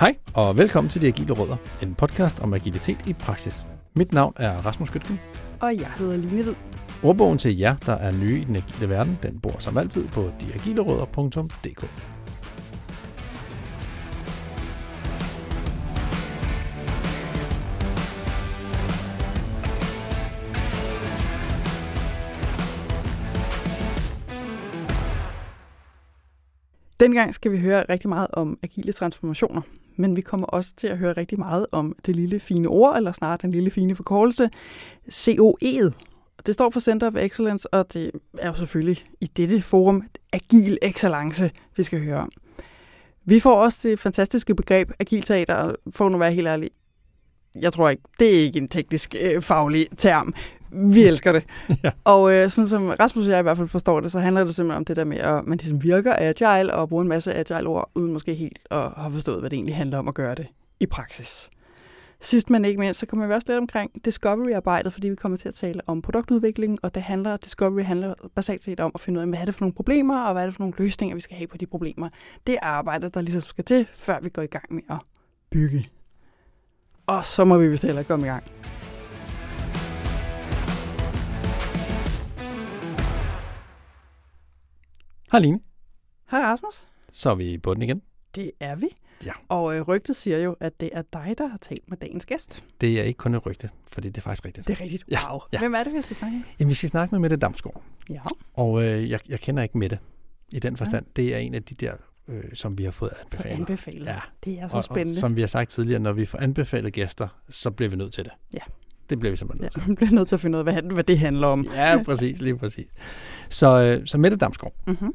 Hej, og velkommen til De Agile Rødder, en podcast om agilitet i praksis. Mit navn er Rasmus Gytken. Og jeg hedder Line Hvid. Ordbogen til jer, der er nye i den agile verden, den bor som altid på deagilerødder.dk. Dengang skal vi høre rigtig meget om agile transformationer, men vi kommer også til at høre rigtig meget om det lille fine ord, eller snarere den lille fine forkortelse, COE'et. Det står for Center of Excellence, og det er jo selvfølgelig i dette forum agil excellence, vi skal høre om. Vi får også det fantastiske begreb agil teater, og for nu at være helt ærlig. Jeg tror ikke, det er ikke en teknisk øh, faglig term. Vi elsker det. ja. Og øh, sådan som Rasmus og jeg i hvert fald forstår det, så handler det simpelthen om det der med, at man ligesom virker agile og bruger en masse agile ord, uden måske helt at have forstået, hvad det egentlig handler om at gøre det i praksis. Sidst men ikke mindst, så kommer vi også lidt omkring Discovery-arbejdet, fordi vi kommer til at tale om produktudvikling, og det handler, Discovery handler basalt set om at finde ud af, hvad er det for nogle problemer, og hvad er det for nogle løsninger, vi skal have på de problemer. Det er arbejdet, der ligesom skal til, før vi går i gang med at bygge. Og så må vi vist heller komme i gang. Hej Line. Hej Rasmus. Så er vi i bunden igen. Det er vi. Ja. Og øh, rygtet siger jo, at det er dig, der har talt med dagens gæst. Det er ikke kun et rygte, fordi det er faktisk rigtigt. Det er rigtigt. Ja, Wow. ja. Hvem er det, vi skal snakke med? Jamen, vi skal snakke med Mette Damsgaard, Ja. og øh, jeg, jeg kender ikke Mette i den forstand. Det er en af de der, øh, som vi har fået På anbefalet. anbefalet. Ja. Det er så Og, spændende. og som vi har sagt tidligere, når vi får anbefalet gæster, så bliver vi nødt til det. Ja. Det bliver vi simpelthen Ja, nødt til. man bliver nødt til at finde ud af, hvad, hvad det handler om. Ja, præcis, lige præcis. Så, øh, så Mette Damsgaard, Mm-hmm.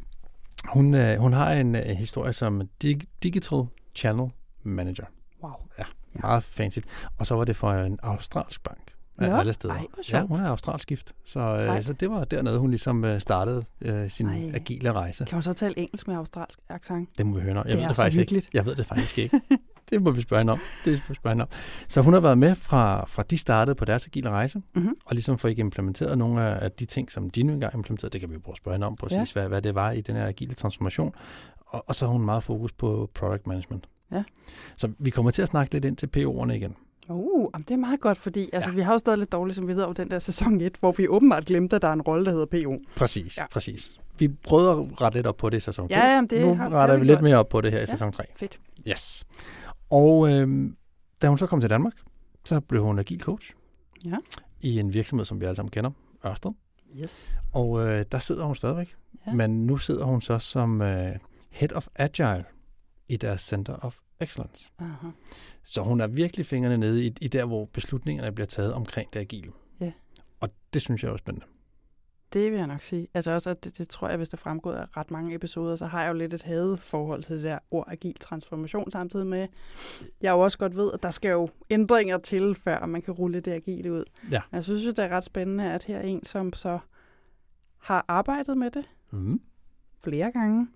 Hun, øh, hun har en øh, historie som dig- Digital Channel Manager. Wow. Ja, meget fancy. Og så var det for en australsk bank. Af Nå, alle steder. ej, hvor ja, hun er australsk gift. Så, øh, så det var dernede, hun ligesom øh, startede øh, sin Ej. agile rejse. Kan hun så tale engelsk med australsk accent? Det må vi høre om. Jeg Det ved er det så faktisk hyggeligt. ikke. Jeg ved det faktisk ikke. det må vi spørge hende om. Det må vi spørge hende om. Så hun har været med fra, fra de startede på deres agile rejse, Mm-hmm. og ligesom fået implementeret nogle af de ting, som de nu engang implementerede. Det kan vi jo prøve at spørge hende om præcis, Ja. ja. hvad, hvad det var i den her agile transformation. Og, og så har hun meget fokus på product management. Ja. Så vi kommer til at snakke lidt ind til PO'erne igen. Uh, det er meget godt, fordi altså, vi har jo stadig lidt dårligt som vi ved over den der sæson 1, hvor vi åbenbart glemte, at der er en rolle, der hedder PO. Præcis, Ja. ja. præcis. Vi prøvede at rette lidt op på det i sæson 2. Ja, jamen, det nu har- retter vi vi lidt mere op på det her i Ja. sæson 3. Fedt. Yes. Og øhm, da hun så kom til Danmark, så blev hun agil coach Ja. i en virksomhed, som vi alle sammen kender, Ørsted. Yes. Og øh, der sidder hun stadigvæk. Ja. Ja. Men nu sidder hun så som øh, Head of Agile i deres Center of Excellence. Aha. Så hun er virkelig fingrene nede i, i der, hvor beslutningerne bliver taget omkring det agile. Ja. Og det synes jeg er spændende. Det vil jeg nok sige. Altså også, at det, det tror jeg, hvis der fremgår af ret mange episoder, så har jeg jo lidt et hadeforhold til det der ord agil transformation, samtidig med, jeg jo også godt ved, at der skal jo ændringer til, før man kan rulle det agile ud. Ja. Jeg synes jo, det er ret spændende, at her er en, som så har arbejdet med det Mm. flere gange.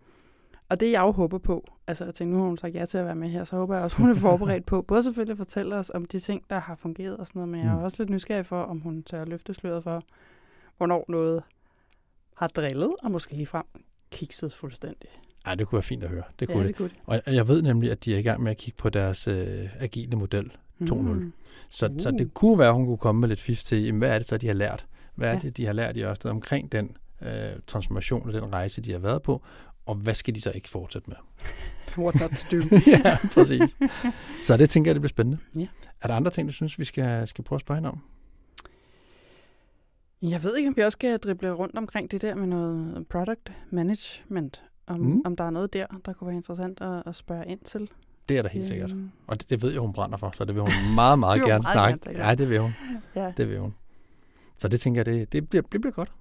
Og det jeg jo håber på, altså jeg tænker, nu har hun sagt ja til at være med her, så håber jeg også, hun er forberedt på, både selvfølgelig at fortælle os om de ting, der har fungeret og sådan noget, men jeg er Mm. også lidt nysgerrig for, om hun tør løfte sløret for, hvornår noget har drillet, og måske ligefrem kikset fuldstændig. Ej, det kunne være fint at høre. Det kunne ja, det. kunne det. Og jeg- ved nemlig, at de er i gang med at kigge på deres øh, agile model 2.0. Mm. Så, uh. så det kunne være, at hun kunne komme med lidt fif til, hvad er det så, de har lært? Hvad er Ja. det, de har lært i Ørsted omkring den øh, transformation og den rejse, de har været på? Og hvad skal de så ikke fortsætte med? What not to do. ja, præcis. Så det tænker jeg, det bliver spændende. Ja. Er der andre ting, du synes, vi skal, skal prøve at spørge om? Jeg ved ikke, om vi også skal drible rundt omkring det der med noget product management. Om, Mm. om der er noget der, der kunne være interessant at, at spørge ind til. Det er der helt sikkert. Øhm, Og det, det ved jeg, hun brænder for, så det vil hun meget, meget gerne snakke. gerne. Ja, det vil hun. Ja, Det vil hun. Så det tænker jeg, det, det, bliver, det bliver godt.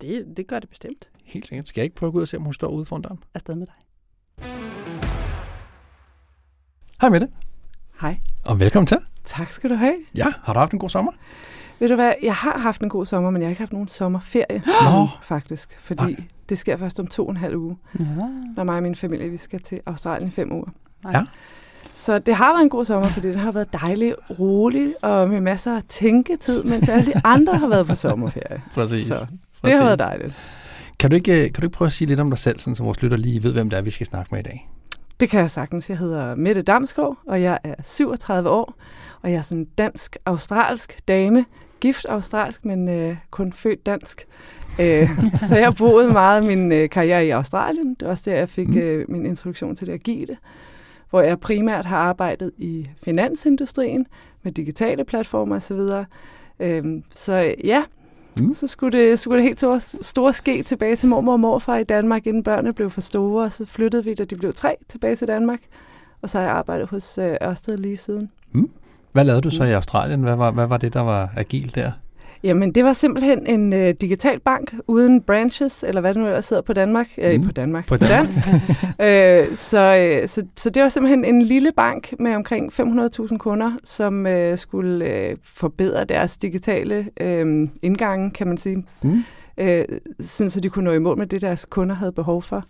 Det, det gør det bestemt. Helt sikkert. Skal jeg ikke prøve at gå ud og se, om hun står ude foran døren? Afsted med dig. Hej med det, Hej. og velkommen til. Tak skal du have. Ja, har du haft en god sommer? Ved du hvad, jeg har haft en god sommer, men jeg har ikke haft nogen sommerferie, Nå. faktisk. Fordi Nej. det sker først om to og en halv uge, Ja. når mig og min familie vi skal til Australien i fem uger. Ja. Så det har været en god sommer, fordi det har været dejligt, roligt og med masser af tænketid, mens alle de andre har været på sommerferie. Præcis. Så. Det har været dejligt. Kan du, ikke, kan du ikke prøve at sige lidt om dig selv, sådan, så vores lytter lige ved, hvem det er, vi skal snakke med i dag? Det kan jeg sagtens. Jeg hedder Mette Damskov, og jeg er 37 år, og jeg er sådan en dansk-australsk dame. Gift australsk, men øh, kun født dansk. Øh, så jeg har boet meget af min øh, karriere i Australien. Det var også der, jeg fik øh, min introduktion til det agile, hvor jeg primært har arbejdet i finansindustrien med digitale platformer osv. Øh, så ja, Mm. Så skulle det, skulle det helt store, store ske tilbage til mormor og morfar i Danmark, inden børnene blev for store. Og så flyttede vi, da de blev tre, tilbage til Danmark. Og så har jeg arbejdet hos øh, Ørsted lige siden. Mm. Hvad lavede du så i Australien? Hvad var, hvad var det, der var agil der? Jamen, det var simpelthen en øh, digital bank uden branches, eller hvad det nu er, sidder på Danmark. Øh, mm. På Danmark. På dansk. øh, så, øh, så, så det var simpelthen en lille bank med omkring 500.000 kunder, som øh, skulle øh, forbedre deres digitale øh, indgange, kan man sige. Mm. Øh, sådan, så de kunne nå i mål med det, deres kunder havde behov for.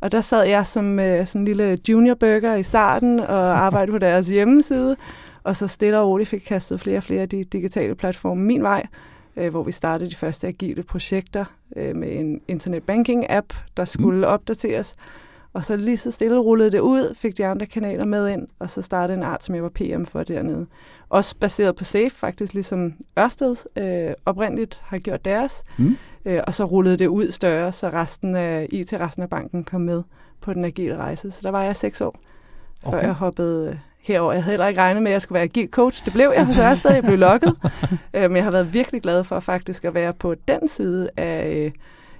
Og der sad jeg som øh, sådan en lille junior burger i starten og arbejdede på deres hjemmeside, og så stille og roligt fik kastet flere og flere af de digitale platforme min vej, øh, hvor vi startede de første agile projekter øh, med en internet banking app, der skulle mm. opdateres. Og så lige så stille rullede det ud, fik de andre kanaler med ind, og så startede en art, som jeg var PM for dernede. Også baseret på SAFE, faktisk ligesom Ørsted øh, oprindeligt har gjort deres. Mm. Øh, og så rullede det ud større, så resten af IT, resten af banken kom med på den agile rejse. Så der var jeg seks år, før okay. jeg hoppede herover. Jeg havde heller ikke regnet med, at jeg skulle være agil coach. Det blev jeg hos Ørsted, jeg blev lukket. Øh, men jeg har været virkelig glad for faktisk at være på den side af, øh,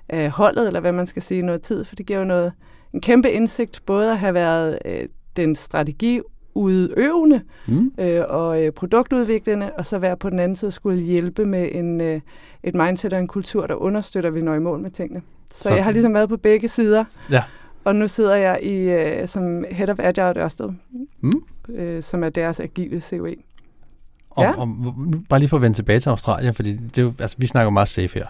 af holdet, eller hvad man skal sige, noget tid, for det giver jo noget, en kæmpe indsigt, både at have været øh, den strategi udøvende mm. øh, og øh, produktudviklende, og så være på den anden side skulle hjælpe med en, øh, et mindset og en kultur, der understøtter, at vi når i mål med tingene. Så, så jeg har ligesom været på begge sider. Ja. Og nu sidder jeg i øh, som Head of Agile Ørsted, mm. øh, som er deres agile COE. Og, ja. og nu, bare lige for at vende tilbage til Australien, fordi det er jo, altså, vi snakker meget safe her.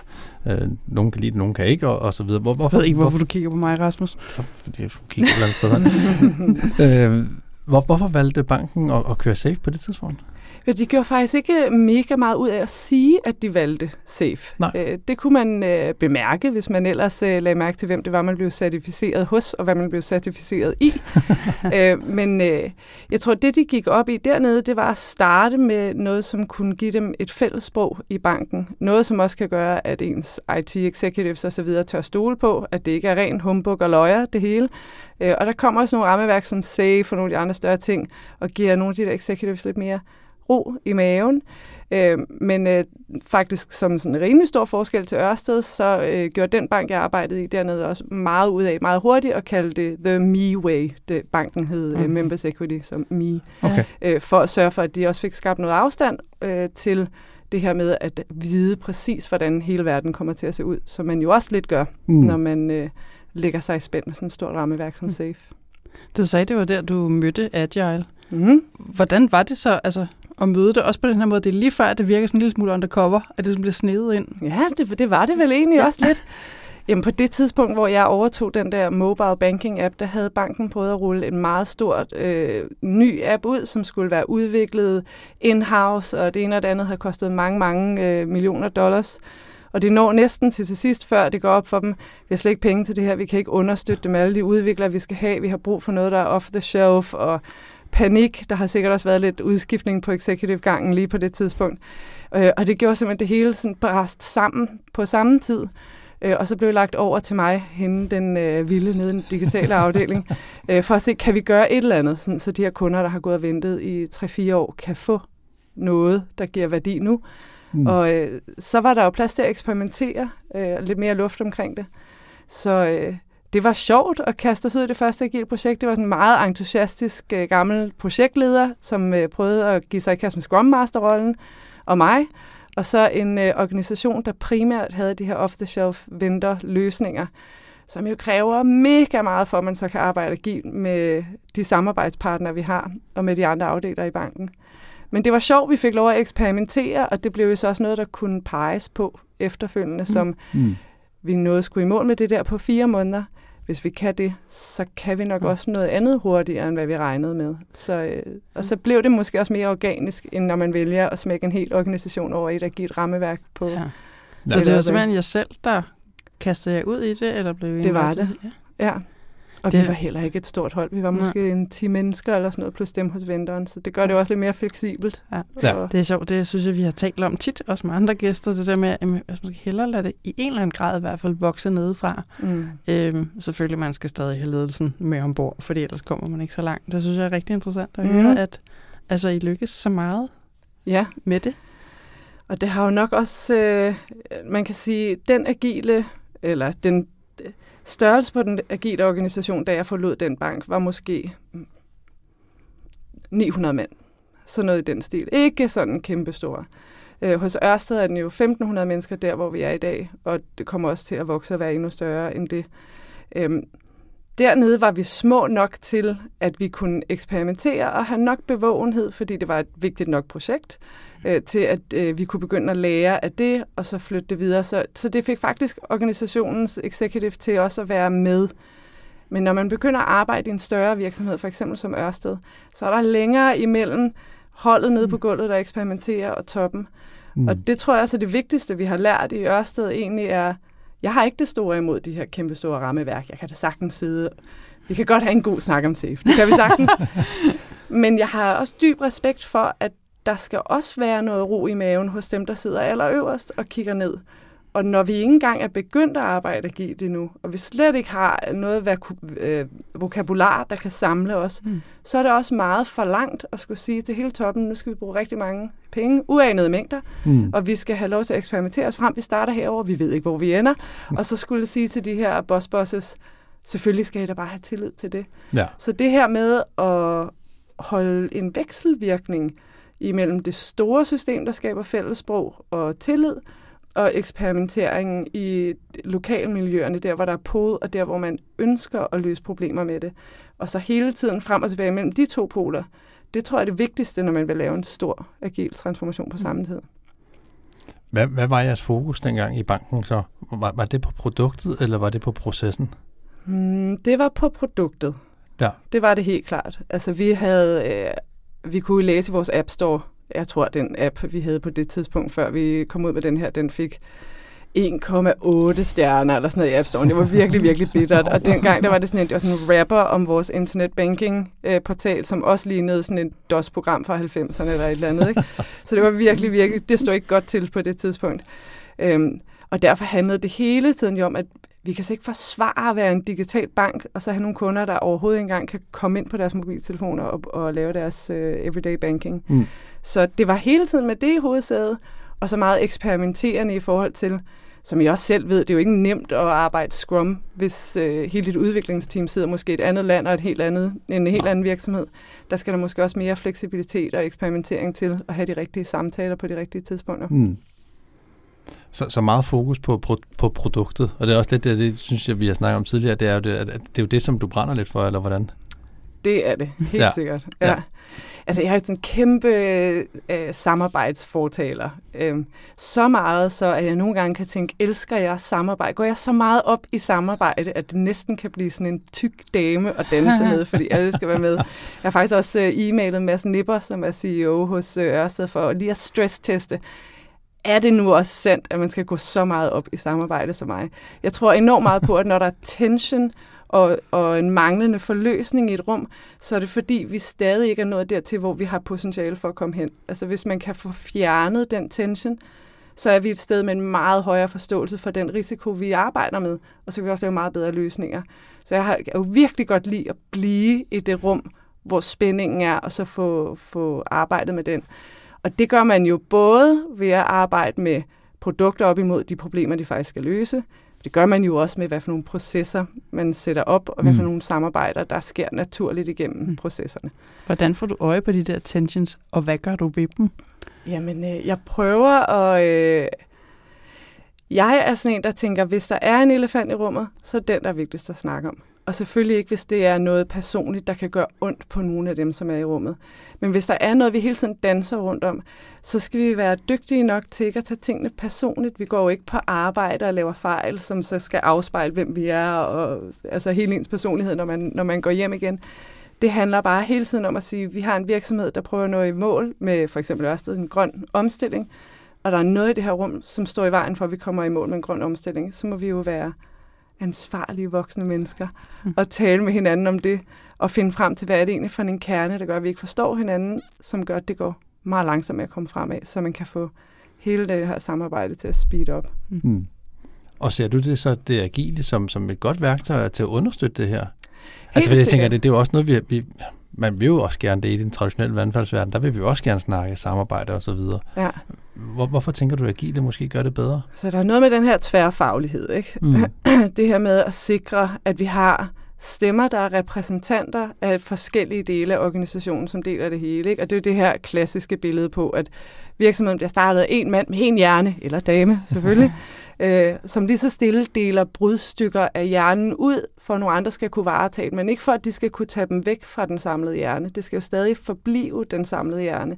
Øh, nogen kan lide det, nogen kan ikke, og, og så videre. Hvor, hvorfor, jeg ved ikke, hvorfor, hvorfor du kigger på mig, Rasmus. For, fordi jeg kigger et eller andet sted. øh, hvor, hvorfor valgte banken at, at køre safe på det tidspunkt? Ja, de gjorde faktisk ikke mega meget ud af at sige, at de valgte safe. Nej. Øh, det kunne man øh, bemærke, hvis man ellers øh, lagde mærke til, hvem det var, man blev certificeret hos, og hvad man blev certificeret i. øh, men øh, jeg tror, det de gik op i dernede, det var at starte med noget, som kunne give dem et fælles sprog i banken. Noget, som også kan gøre, at ens IT-executives osv. tør stole på, at det ikke er ren humbug og løjer, det hele. Øh, og der kommer også nogle rammeværk som SAFE og nogle af de andre større ting, og giver nogle af de der executives lidt mere ro i maven. Øh, men øh, faktisk som sådan en rimelig stor forskel til Ørsted, så øh, gjorde den bank, jeg arbejdede i dernede, også meget ud af meget hurtigt og kaldte det The Me Way. Det, banken hed okay. uh, Members Equity som Me. Okay. Øh, for at sørge for, at de også fik skabt noget afstand øh, til det her med at vide præcis, hvordan hele verden kommer til at se ud, som man jo også lidt gør, mm. når man øh, lægger sig i spænd med sådan et stort rammeværk som mm. SAFE. Du sagde, det var der, du mødte Agile. Mm. Hvordan var det så? Altså, at møde det, også på den her måde. Det er lige før, at det virker sådan en lille smule undercover, at det bliver snedet ind. Ja, det, det var det vel egentlig ja. også lidt. Jamen på det tidspunkt, hvor jeg overtog den der mobile banking app, der havde banken prøvet at rulle en meget stort øh, ny app ud, som skulle være udviklet in-house, og det ene og det andet havde kostet mange, mange øh, millioner dollars. Og det når næsten til til sidst, før det går op for dem. Vi har slet ikke penge til det her, vi kan ikke understøtte dem alle de udviklere, vi skal have. Vi har brug for noget, der er off the shelf, og panik. Der har sikkert også været lidt udskiftning på executive-gangen lige på det tidspunkt. Øh, og det gjorde simpelthen det hele sådan brast sammen på samme tid. Øh, og så blev lagt over til mig, hende den øh, vilde nede i den digitale afdeling, øh, for at se, kan vi gøre et eller andet, sådan, så de her kunder, der har gået og ventet i 3-4 år, kan få noget, der giver værdi nu. Mm. Og øh, så var der jo plads til at eksperimentere, øh, lidt mere luft omkring det. Så øh, det var sjovt at kaste os ud i det første agile projekt. Det var sådan en meget entusiastisk uh, gammel projektleder, som uh, prøvede at give sig i kast med Scrum Master-rollen, og mig. Og så en uh, organisation, der primært havde de her off-the-shelf vendor-løsninger, som jo kræver mega meget for, at man så kan arbejde agilt med de samarbejdspartnere, vi har, og med de andre afdelinger i banken. Men det var sjovt, vi fik lov at eksperimentere, og det blev jo så også noget, der kunne peges på efterfølgende, mm. som mm. vi nåede skulle i mål med det der på fire måneder hvis vi kan det, så kan vi nok ja. også noget andet hurtigere, end hvad vi regnede med. Så, øh, og så blev det måske også mere organisk, end når man vælger at smække en hel organisation over i at give et rammeværk på. Ja. Så det var simpelthen jeg selv, der kastede jer ud i det, eller blev Det var det, ja. ja. Og det... vi var heller ikke et stort hold. Vi var måske ja. en 10 mennesker eller sådan noget, plus dem hos vendoren. Så det gør det også lidt mere fleksibelt. Ja. ja. Det er sjovt. Det synes jeg, vi har talt om tit, også med andre gæster. Det der med, at man skal hellere lade det i en eller anden grad i hvert fald vokse nedefra. Mm. Øhm, selvfølgelig, man skal stadig have ledelsen med ombord, fordi ellers kommer man ikke så langt. Det synes jeg er rigtig interessant at mm. høre, at altså, I lykkes så meget ja. med det. Og det har jo nok også, øh, man kan sige, den agile, eller den størrelse på den agile organisation, da jeg forlod den bank, var måske 900 mænd. Så noget i den stil. Ikke sådan kæmpe stor. Øh, hos Ørsted er den jo 1500 mennesker der, hvor vi er i dag, og det kommer også til at vokse og være endnu større end det. Øhm, dernede var vi små nok til, at vi kunne eksperimentere og have nok bevågenhed, fordi det var et vigtigt nok projekt øh, til at øh, vi kunne begynde at lære af det, og så flytte det videre. Så, så det fik faktisk organisationens executive til også at være med. Men når man begynder at arbejde i en større virksomhed, for eksempel som Ørsted, så er der længere imellem holdet nede på mm. gulvet, der eksperimenterer, og toppen. Mm. Og det tror jeg også er det vigtigste, vi har lært i Ørsted egentlig er, jeg har ikke det store imod de her kæmpe store rammeværk. Jeg kan da sagtens sidde vi kan godt have en god snak om safe. Det kan vi sagtens. Men jeg har også dyb respekt for, at der skal også være noget ro i maven hos dem, der sidder allerøverst og kigger ned. Og når vi ikke engang er begyndt at arbejde det endnu, og vi slet ikke har noget øh, vokabular, der kan samle os, mm. så er det også meget for langt at skulle sige til hele toppen, nu skal vi bruge rigtig mange penge, uanede mængder, mm. og vi skal have lov til at eksperimentere os frem. Vi starter herover, vi ved ikke, hvor vi ender. Mm. Og så skulle jeg sige til de her boss bosses, selvfølgelig skal I da bare have tillid til det. Ja. Så det her med at holde en vekselvirkning, imellem det store system, der skaber fællessprog og tillid, og eksperimenteringen i lokalmiljøerne, der hvor der er pod, og der hvor man ønsker at løse problemer med det. Og så hele tiden frem og tilbage mellem de to poler. Det tror jeg er det vigtigste, når man vil lave en stor agil transformation på samme tid. Hvad, hvad var jeres fokus dengang i banken så? Var, var det på produktet, eller var det på processen? Mm, det var på produktet. Ja. Det var det helt klart. Altså vi havde øh, vi kunne læse vores App Store, jeg tror, den app, vi havde på det tidspunkt, før vi kom ud med den her, den fik 1,8 stjerner eller sådan noget i App Store. Det var virkelig, virkelig bittert. Og dengang der var det sådan en, det var sådan en rapper om vores internet banking øh, portal som også lignede sådan en DOS-program fra 90'erne eller et eller andet. Ikke? Så det var virkelig, virkelig, det stod ikke godt til på det tidspunkt. Øhm, og derfor handlede det hele tiden jo om, at vi kan ikke forsvare at være en digital bank, og så have nogle kunder, der overhovedet ikke engang kan komme ind på deres mobiltelefoner og, og lave deres uh, everyday banking. Mm. Så det var hele tiden med det i hovedsædet, og så meget eksperimenterende i forhold til, som jeg også selv ved, det er jo ikke nemt at arbejde Scrum, hvis uh, hele dit udviklingsteam sidder måske i et andet land og et helt andet, en helt anden virksomhed. Der skal der måske også mere fleksibilitet og eksperimentering til at have de rigtige samtaler på de rigtige tidspunkter. Mm. Så, så meget fokus på, på, på produktet, og det er også lidt det, det synes jeg, vi har snakket om tidligere, det er jo det, at det er jo det, som du brænder lidt for, eller hvordan? Det er det, helt ja. sikkert. Ja. ja. Altså, jeg har sådan en kæmpe øh, samarbejdsfortaler. Øhm, så meget, så at jeg nogle gange kan tænke, elsker jeg samarbejde? Går jeg så meget op i samarbejde, at det næsten kan blive sådan en tyk dame og danse med, fordi alle skal være med. Jeg har faktisk også øh, e-mailet Mads Nipper, som er CEO hos øh, Ørsted, for lige at stressteste er det nu også sandt, at man skal gå så meget op i samarbejde som mig? Jeg tror enormt meget på, at når der er tension og, og en manglende forløsning i et rum, så er det fordi, vi stadig ikke er nået dertil, hvor vi har potentiale for at komme hen. Altså hvis man kan få fjernet den tension, så er vi et sted med en meget højere forståelse for den risiko, vi arbejder med, og så kan vi også lave meget bedre løsninger. Så jeg har jeg jo virkelig godt lide at blive i det rum, hvor spændingen er, og så få, få arbejdet med den. Og det gør man jo både ved at arbejde med produkter op imod de problemer, de faktisk skal løse. Det gør man jo også med, hvad for nogle processer man sætter op, og hvad for mm. nogle samarbejder, der sker naturligt igennem mm. processerne. Hvordan får du øje på de der tensions, og hvad gør du ved dem? Jamen, øh, jeg prøver at... Øh, jeg er sådan en, der tænker, hvis der er en elefant i rummet, så er den, der er vigtigst at snakke om. Og selvfølgelig ikke, hvis det er noget personligt, der kan gøre ondt på nogle af dem, som er i rummet. Men hvis der er noget, vi hele tiden danser rundt om, så skal vi være dygtige nok til ikke at tage tingene personligt. Vi går jo ikke på arbejde og laver fejl, som så skal afspejle, hvem vi er, og altså hele ens personlighed, når man, når man går hjem igen. Det handler bare hele tiden om at sige, at vi har en virksomhed, der prøver at nå i mål med for eksempel Ørsted, en grøn omstilling, og der er noget i det her rum, som står i vejen for, at vi kommer i mål med en grøn omstilling, så må vi jo være ansvarlige voksne mennesker mm. og tale med hinanden om det, og finde frem til, hvad er det egentlig for en kerne, der gør, at vi ikke forstår hinanden, som gør, at det går meget langsomt med at komme frem af, så man kan få hele det her samarbejde til at speed op. Mm. mm. Og ser du det så, det agile, som, som et godt værktøj til at understøtte det her? Helt altså, jeg tænker, det, det er jo også noget, vi, vi, man vil jo også gerne det i den traditionelle vandfaldsverden. Der vil vi jo også gerne snakke samarbejde og så videre. Ja. Hvor, hvorfor tænker du, at agile måske gør det bedre? Så der er noget med den her tværfaglighed, ikke? Mm. det her med at sikre, at vi har stemmer, der er repræsentanter af forskellige dele af organisationen, som deler det hele. Ikke? Og det er det her klassiske billede på, at virksomheden bliver startet af en mand med en hjerne, eller dame selvfølgelig, øh, som lige så stille deler brudstykker af hjernen ud, for at nogle andre skal kunne varetage men ikke for, at de skal kunne tage dem væk fra den samlede hjerne. Det skal jo stadig forblive den samlede hjerne.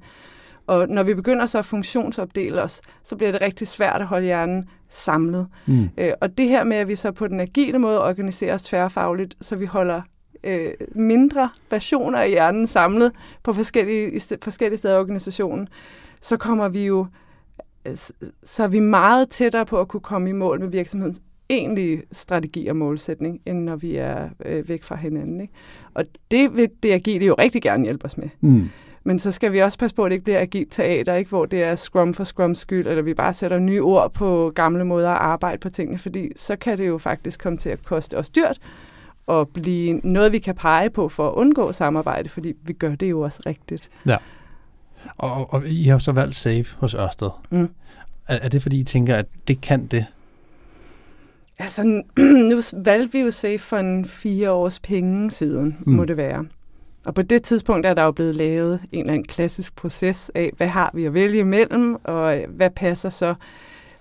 Og når vi begynder så at funktionsopdele os, så bliver det rigtig svært at holde hjernen samlet. Mm. Øh, og det her med, at vi så på den agile måde organiserer os tværfagligt, så vi holder øh, mindre versioner af hjernen samlet på forskellige, forskellige steder i organisationen, så kommer vi jo øh, så er vi meget tættere på at kunne komme i mål med virksomhedens egentlige strategi og målsætning, end når vi er øh, væk fra hinanden. Ikke? Og det vil det agile jo rigtig gerne hjælpe os med. Mm. Men så skal vi også passe på, at det ikke bliver agilt teater, ikke? hvor det er scrum for scrum skyld, eller vi bare sætter nye ord på gamle måder at arbejde på tingene, fordi så kan det jo faktisk komme til at koste os dyrt, og blive noget, vi kan pege på for at undgå samarbejde, fordi vi gør det jo også rigtigt. Ja. Og, og I har så valgt SAFE hos Ørsted. Mm. Er, er det fordi, I tænker, at det kan det? Altså, nu valgte vi jo SAFE for en fire års penge siden, mm. må det være. Og på det tidspunkt er der jo blevet lavet en eller anden klassisk proces af, hvad har vi at vælge imellem, og øh, hvad passer så,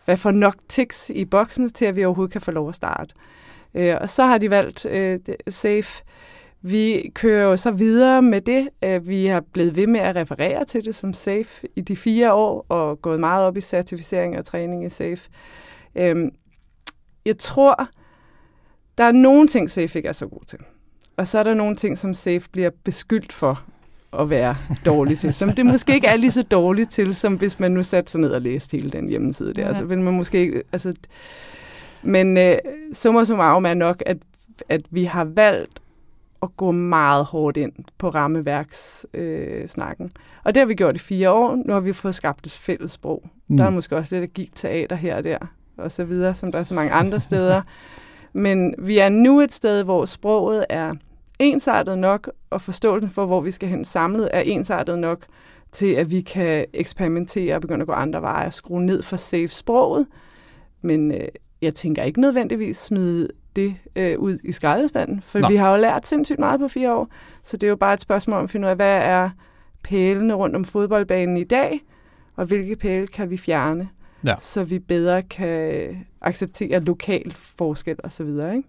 hvad får nok tiks i boksen til, at vi overhovedet kan få lov at starte. Øh, og så har de valgt øh, SAFE. Vi kører jo så videre med det. Øh, vi har blevet ved med at referere til det som SAFE i de fire år, og gået meget op i certificering og træning i SAFE. Øh, jeg tror, der er nogle ting, SAFE ikke er så god til. Og så er der nogle ting, som Safe bliver beskyldt for at være dårlig til, som det måske ikke er lige så dårligt til, som hvis man nu satte sig ned og læste hele den hjemmeside der. Ja. Altså vil man måske ikke, altså, men øh, summa summarum er nok, at, at vi har valgt at gå meget hårdt ind på rammeværkssnakken. Øh, og det har vi gjort i fire år. Nu har vi fået skabt et fælles sprog. Mm. Der er måske også lidt agilt teater her og der, og så videre, som der er så mange andre steder. Men vi er nu et sted, hvor sproget er ensartet nok, og forståelsen for, hvor vi skal hen samlet, er ensartet nok til, at vi kan eksperimentere og begynde at gå andre veje og skrue ned for safe-sproget. Men øh, jeg tænker ikke nødvendigvis smide det øh, ud i skraldespanden, for Nå. vi har jo lært sindssygt meget på fire år, så det er jo bare et spørgsmål om at finde ud af, hvad er pælene rundt om fodboldbanen i dag, og hvilke pæle kan vi fjerne, ja. så vi bedre kan acceptere lokal forskel osv. Ikke?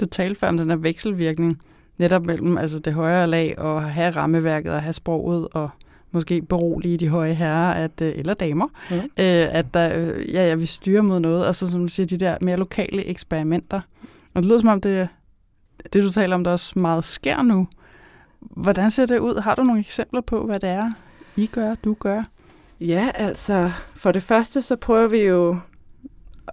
Du talte før om den her vekselvirkning, netop mellem altså det højere lag og at have rammeværket og have sproget og måske berolige de høje herrer at, øh, eller damer, mm. øh, at der, øh, ja, ja, vi styrer mod noget. Altså som du siger, de der mere lokale eksperimenter. Og det lyder som om, det, det du taler om, der også meget sker nu. Hvordan ser det ud? Har du nogle eksempler på, hvad det er, I gør, du gør? Ja, altså for det første, så prøver vi jo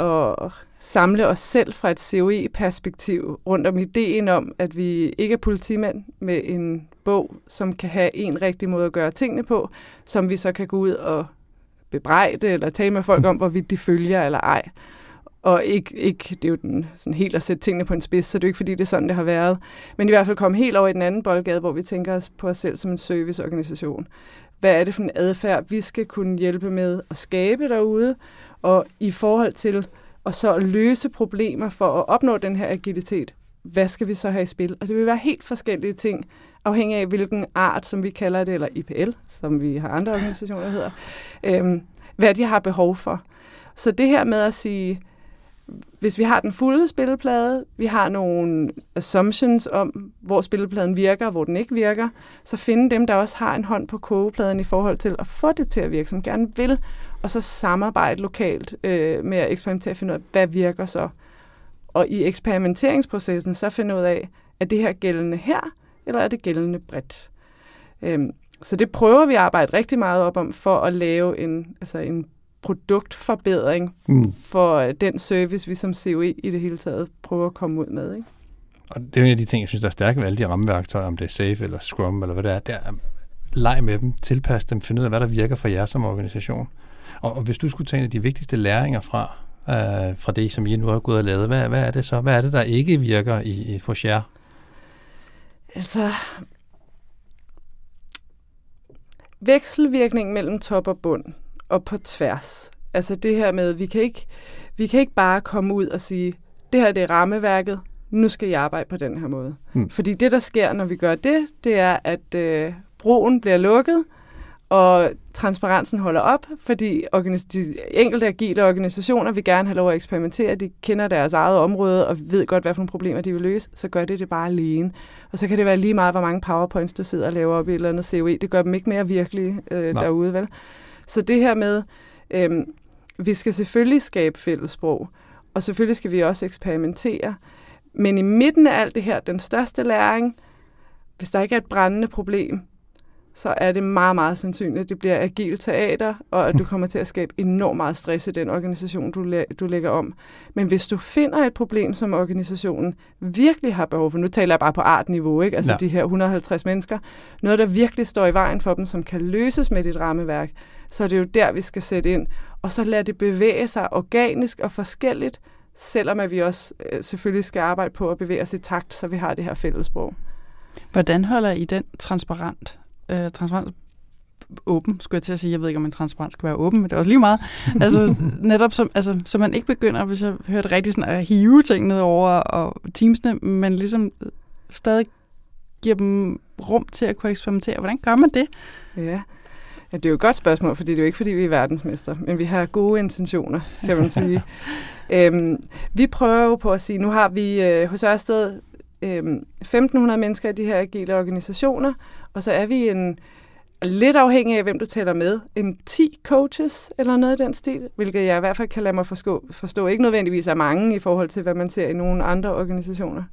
at samle os selv fra et COE-perspektiv rundt om ideen om, at vi ikke er politimænd med en bog, som kan have en rigtig måde at gøre tingene på, som vi så kan gå ud og bebrejde eller tale med folk om, hvorvidt de følger eller ej. Og ikke, ikke, det er jo den, sådan helt at sætte tingene på en spids, så det er jo ikke fordi, det er sådan, det har været. Men i hvert fald komme helt over i den anden boldgade, hvor vi tænker os på os selv som en serviceorganisation. Hvad er det for en adfærd, vi skal kunne hjælpe med at skabe derude, og i forhold til og så at løse problemer for at opnå den her agilitet, hvad skal vi så have i spil? Og det vil være helt forskellige ting, afhængig af hvilken art, som vi kalder det, eller IPL, som vi har andre organisationer hedder, øhm, hvad de har behov for. Så det her med at sige, hvis vi har den fulde spilleplade, vi har nogle assumptions om, hvor spillepladen virker, hvor den ikke virker, så finde dem, der også har en hånd på kogepladen i forhold til at få det til at virke, som gerne vil, og så samarbejde lokalt øh, med at eksperimentere og finde ud af, hvad virker så. Og i eksperimenteringsprocessen så finde ud af, er det her gældende her, eller er det gældende bredt. Øhm, så det prøver vi at arbejde rigtig meget op om for at lave en, altså en produktforbedring mm. for den service, vi som COE i det hele taget prøver at komme ud med. Ikke? Og det er en af de ting, jeg synes, der er stærke ved alle de rammeværktøjer, om det er SAFE eller Scrum eller hvad det er, det er leg med dem, tilpas dem, finde ud af, hvad der virker for jer som organisation. Og, og hvis du skulle tage en af de vigtigste læringer fra, øh, fra det, som I nu har gået og lavet, hvad, hvad er det så? Hvad er det, der ikke virker i, i hos jer? Altså, vekselvirkning mellem top og bund og på tværs. Altså det her med, vi kan ikke, vi kan ikke bare komme ud og sige, det her det er rammeværket, nu skal jeg arbejde på den her måde. Mm. Fordi det, der sker, når vi gør det, det er, at øh, broen bliver lukket, og transparensen holder op, fordi de enkelte agile organisationer vil gerne have lov at eksperimentere, de kender deres eget område og ved godt, hvad for nogle problemer de vil løse, så gør det det bare alene. Og så kan det være lige meget, hvor mange powerpoints du sidder og laver op i et eller andet COE. Det gør dem ikke mere virkelige øh, derude, vel? Så det her med, øh, vi skal selvfølgelig skabe fællessprog, og selvfølgelig skal vi også eksperimentere, men i midten af alt det her, den største læring, hvis der ikke er et brændende problem, så er det meget, meget sandsynligt, at det bliver agil teater, og at du kommer til at skabe enormt meget stress i den organisation, du, læ- du lægger om. Men hvis du finder et problem, som organisationen virkelig har behov for, nu taler jeg bare på artniveau, ikke? altså ja. de her 150 mennesker, noget, der virkelig står i vejen for dem, som kan løses med dit rammeværk, så er det jo der, vi skal sætte ind. Og så lade det bevæge sig organisk og forskelligt, selvom at vi også øh, selvfølgelig skal arbejde på at bevæge os i takt, så vi har det her fællesprog. Hvordan holder I den transparent? Øh, transparent åben, skulle jeg til at sige. Jeg ved ikke, om en transparent skal være åben, men det er også lige meget. altså, netop som, altså, så man ikke begynder, hvis jeg hørte rigtig sådan, at hive ting ned over og teamsene, men ligesom stadig giver dem rum til at kunne eksperimentere. Hvordan gør man det? Ja. Ja, det er jo et godt spørgsmål, fordi det er jo ikke, fordi vi er verdensmester, men vi har gode intentioner, kan man sige. øhm, vi prøver jo på at sige, nu har vi øh, hos Ørsted øh, 1.500 mennesker i de her agile organisationer, og så er vi en, lidt afhængig af, hvem du tæller med, en 10 coaches eller noget i den stil, hvilket jeg i hvert fald kan lade mig forstå, forstå ikke nødvendigvis er mange i forhold til, hvad man ser i nogle andre organisationer.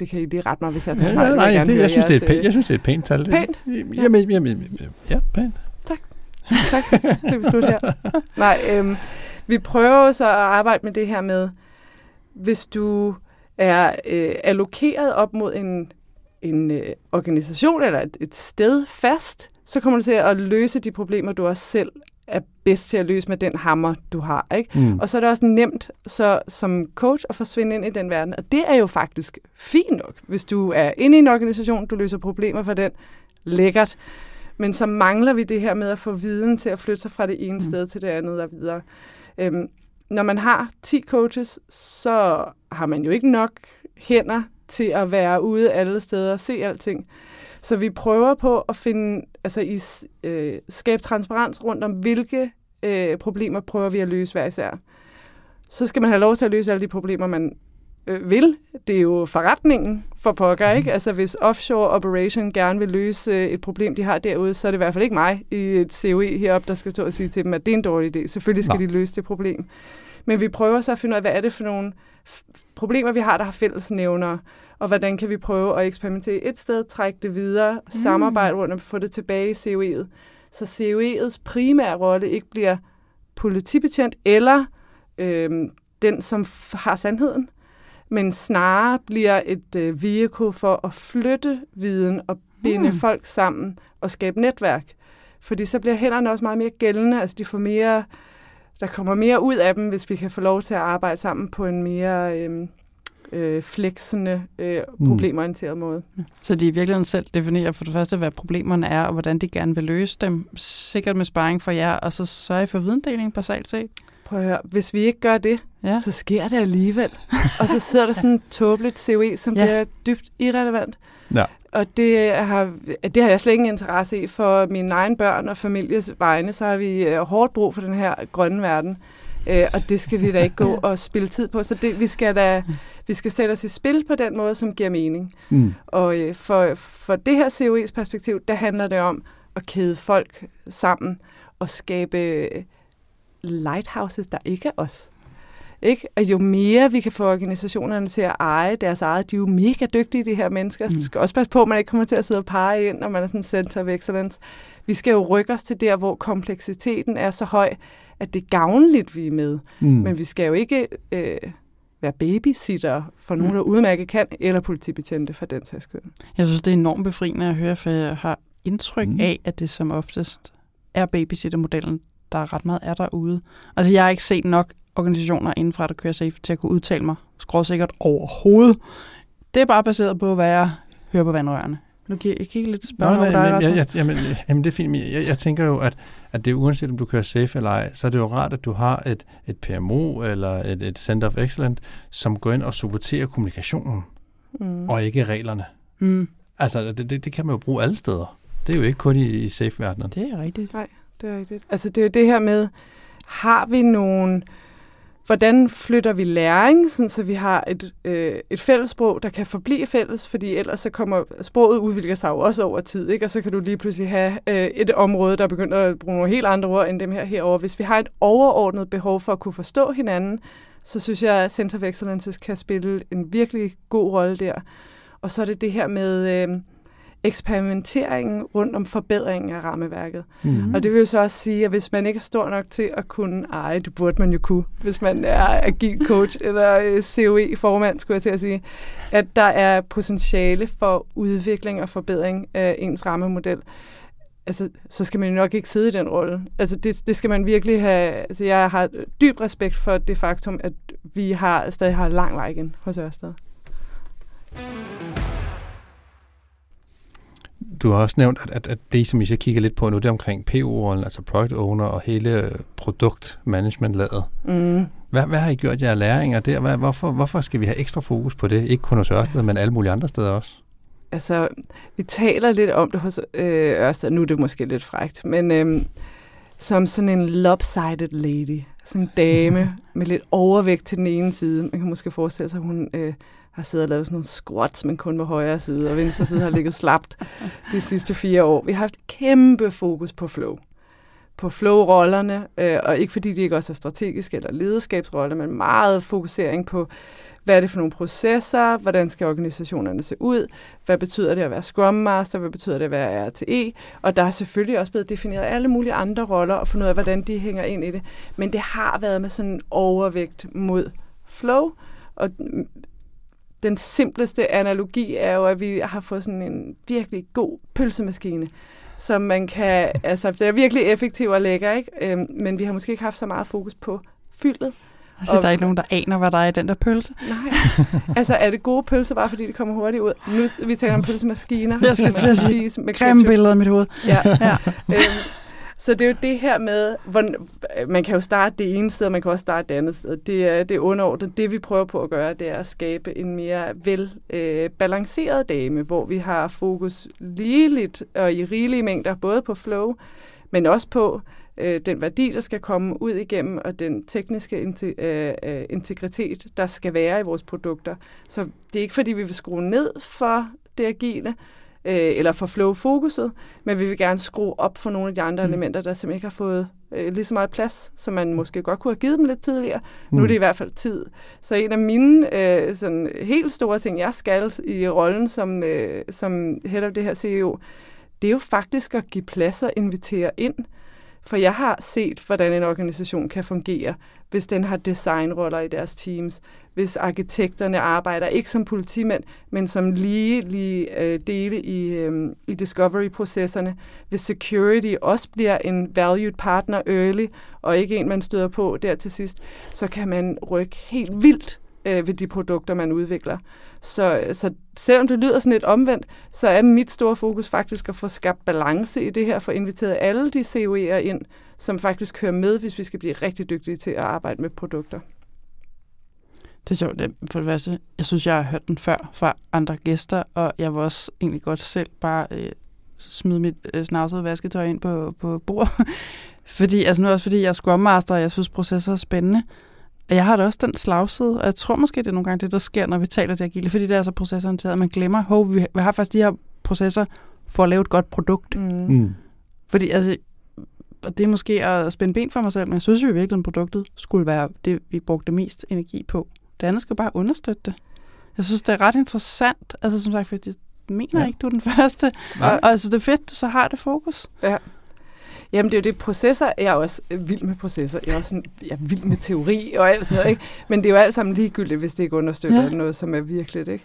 Det kan I lige rette mig, hvis jeg tager ja, Nej, jeg, det, jeg, synes, det er pænt, jeg synes, det er et pænt tal. Pænt? Jamen, jamen, ja, pænt. Tak. Tak. Det er slut her. Nej, øhm, vi prøver så at arbejde med det her med, hvis du er øh, allokeret op mod en en øh, organisation eller et, et sted fast, så kommer du til at løse de problemer, du også selv er bedst til at løse med den hammer, du har. Ikke? Mm. Og så er det også nemt så, som coach at forsvinde ind i den verden. Og det er jo faktisk fint nok, hvis du er inde i en organisation, du løser problemer for den. Lækkert. Men så mangler vi det her med at få viden til at flytte sig fra det ene mm. sted til det andet og videre. Øhm, når man har 10 coaches, så har man jo ikke nok hænder til at være ude alle steder og se alting. Så vi prøver på at finde, altså i, øh, skabe transparens rundt om, hvilke øh, problemer prøver vi at løse hver især. Så skal man have lov til at løse alle de problemer, man øh, vil. Det er jo forretningen for pokker, ikke? Altså hvis offshore operation gerne vil løse øh, et problem, de har derude, så er det i hvert fald ikke mig i et COE heroppe, der skal stå og sige til dem, at det er en dårlig idé. Selvfølgelig skal Nå. de løse det problem. Men vi prøver så at finde ud af, hvad er det for nogle problemer, vi har, der har fællesnævner, og hvordan kan vi prøve at eksperimentere et sted, trække det videre, mm. samarbejde rundt og få det tilbage i COE'et. Så COE'ets primære rolle ikke bliver politibetjent eller øh, den, som har sandheden, men snarere bliver et øh, vehicle for at flytte viden og binde mm. folk sammen og skabe netværk. Fordi så bliver hænderne også meget mere gældende, altså de får mere der kommer mere ud af dem, hvis vi kan få lov til at arbejde sammen på en mere øh, øh, fleksende, øh, mm. problemorienteret måde. Så de i virkeligheden selv definerer for det første, hvad problemerne er, og hvordan de gerne vil løse dem, sikkert med sparring for jer, og så sørge for videndeling basalt set? Prøv at høre, hvis vi ikke gør det, ja. så sker det alligevel. og så sidder der sådan et tåbeligt COE, som ja. bliver dybt irrelevant. Ja. Og det har, det har jeg slet ingen interesse i. For mine egne børn og families vegne, så har vi øh, hårdt brug for den her grønne verden. Øh, og det skal vi da ikke gå og spille tid på. Så det, vi skal da vi skal sætte os i spil på den måde, som giver mening. Mm. Og øh, for, for det her COE's perspektiv, der handler det om at kæde folk sammen og skabe lighthouses, der ikke er os. Ikke? Og jo mere vi kan få organisationerne til at eje deres eget, de er jo mega dygtige, de her mennesker. Mm. Du skal også passe på, at man ikke kommer til at sidde og pege ind, når man er sådan en center of excellence. Vi skal jo rykke os til der, hvor kompleksiteten er så høj, at det er gavnligt, vi er med. Mm. Men vi skal jo ikke øh, være babysitter for nogen, der udmærket kan, eller politibetjente for den sags skyld. Jeg synes, det er enormt befriende at høre, for jeg har indtryk Mm. af, at det som oftest er babysittermodellen, der er ret meget er derude. Altså, jeg har ikke set nok organisationer indenfra, der kører safe, til at kunne udtale mig skråsikkert overhovedet. Det er bare baseret på, hvad jeg hører på vandrørene. Nu kan jeg kigge lidt spørgsmål nej, dig, men, jeg, jeg, jamen, jamen, det er fint. Jeg, jeg tænker jo, at, at det er uanset om du kører safe eller ej, så er det jo rart, at du har et, et PMO eller et, et Center of Excellence, som går ind og supporterer kommunikationen, Mm. og ikke reglerne. Mm, Altså, det, det, det kan man jo bruge alle steder. Det er jo ikke kun i, i safe-verdenen. det er rigtigt. Det er rigtigt. Altså det er jo det her med, har vi nogen, hvordan flytter vi læring, sådan så vi har et, øh, et fællessprog, der kan forblive fælles, fordi ellers så kommer sproget udvikler sig jo også over tid, ikke? og så kan du lige pludselig have øh, et område, der begynder at bruge nogle helt andre ord end dem her herover. Hvis vi har et overordnet behov for at kunne forstå hinanden, så synes jeg, at Center of Excellence kan spille en virkelig god rolle der. Og så er det det her med øh, eksperimenteringen rundt om forbedringen af rammeværket. Mm. Og det vil jo så også sige, at hvis man ikke er stor nok til at kunne eje, det burde man jo kunne, hvis man er agil coach eller øh, COE-formand, skulle jeg til at sige, at der er potentiale for udvikling og forbedring af ens rammemodel. Altså, så skal man jo nok ikke sidde i den rolle. Altså, det, det skal man virkelig have... Altså, jeg har dyb respekt for det faktum, at vi har stadig har lang vej igen hos Ørsted. Du har også nævnt, at, at, at det, som vi så kigger lidt på nu, det er omkring PO-rollen, altså Product Owner og hele produkt-management-laget. Mm. Hvad, hvad har I gjort jer læringer der? Hvad, hvorfor, hvorfor skal vi have ekstra fokus på det? Ikke kun hos Ørsted, men alle mulige andre steder også. Altså, vi taler lidt om det hos øh, Ørsted. Nu er det måske lidt frægt, men øh, som sådan en lopsided lady. Sådan en dame med lidt overvægt til den ene side. Man kan måske forestille sig, at hun øh, har siddet og lavet sådan nogle squats, men kun på højre side, og venstre side har ligget slapt de sidste fire år. Vi har haft kæmpe fokus på flow. På flow-rollerne, øh, og ikke fordi de ikke også er strategiske eller lederskabsroller, men meget fokusering på, hvad er det for nogle processer, hvordan skal organisationerne se ud, hvad betyder det at være Scrum Master, hvad betyder det at være RTE, og der er selvfølgelig også blevet defineret alle mulige andre roller, og fundet ud af, hvordan de hænger ind i det. Men det har været med sådan en overvægt mod flow, og den simpleste analogi er jo, at vi har fået sådan en virkelig god pølsemaskine, som man kan, altså det er virkelig effektiv og lækker, ikke? Øhm, men vi har måske ikke haft så meget fokus på fyldet. Altså, der er ikke nogen, der aner, hvad der er i den der pølse. Nej. altså, er det gode pølser, bare fordi det kommer hurtigt ud? Nu vi taler om pølsemaskiner. Jeg skal til at sige, med i mit hoved. Ja. Ja. øhm, så det er jo det her med, hvor, man kan jo starte det ene sted, og man kan også starte det andet sted. Det er, det er underordnet. Det vi prøver på at gøre, det er at skabe en mere vel øh, balanceret dame, hvor vi har fokus ligeligt og i rigelige mængder, både på flow, men også på øh, den værdi, der skal komme ud igennem, og den tekniske inte- øh, øh integritet, der skal være i vores produkter. Så det er ikke fordi, vi vil skrue ned for det agile, øh, eller for flow-fokuset, men vi vil gerne skrue op for nogle af de andre Mm. mm. elementer, der simpelthen ikke har fået øh, lige så meget plads, som man måske godt kunne have givet dem lidt tidligere. Mm. Nu er det i hvert fald tid. Så en af mine øh, sådan helt store ting, jeg skal i rollen som, øh, som head of det her CEO, det er jo faktisk at give plads og invitere ind. For jeg har set, hvordan en organisation kan fungere, hvis den har designroller i deres teams, hvis arkitekterne arbejder ikke som politimænd, men som lige, lige øh, dele i, øh, i discovery-processerne, hvis security også bliver en valued partner early, og ikke en, man støder på der til sidst, så kan man rykke helt vildt øh, ved de produkter, man udvikler. Så, så selvom det lyder sådan lidt omvendt, så er mit store fokus faktisk at få skabt balance i det her, for inviteret alle de COE'er ind, som faktisk kører med, hvis vi skal blive rigtig dygtige til at arbejde med produkter. Det er sjovt. Det- For det første, jeg synes, jeg har hørt den før fra andre gæster, og jeg vil også egentlig godt selv bare øh, smide mit øh, snavsede vasketøj ind på, på bordet. fordi, altså nu også fordi jeg er Scrum Master, og jeg synes, processer er spændende. Og jeg har da også den slagside, og jeg tror måske, det er nogle gange det, der sker, når vi taler det agile, fordi det er så procesorienteret, at man glemmer, hov, vi vi har faktisk de her processer for at lave et godt produkt. Mm. Mm. Fordi altså, og det er måske at spænde ben for mig selv, men jeg synes jo i virkeligheden, produktet skulle være det, vi brugte mest energi på. Det andet skal bare understøtte det. Jeg synes, det er ret interessant. Altså som sagt, fordi jeg mener Ja. ja. ikke, du er den første. Nej. Og altså, det er fedt, du så har det fokus. Jamen, det er jo det, processer, jeg er også vild med processer, jeg er også sådan, jeg er vild med teori og alt sådan noget, ikke? Men det er jo alt sammen ligegyldigt, hvis det ikke understøtter ja. noget, som er virkeligt, ikke?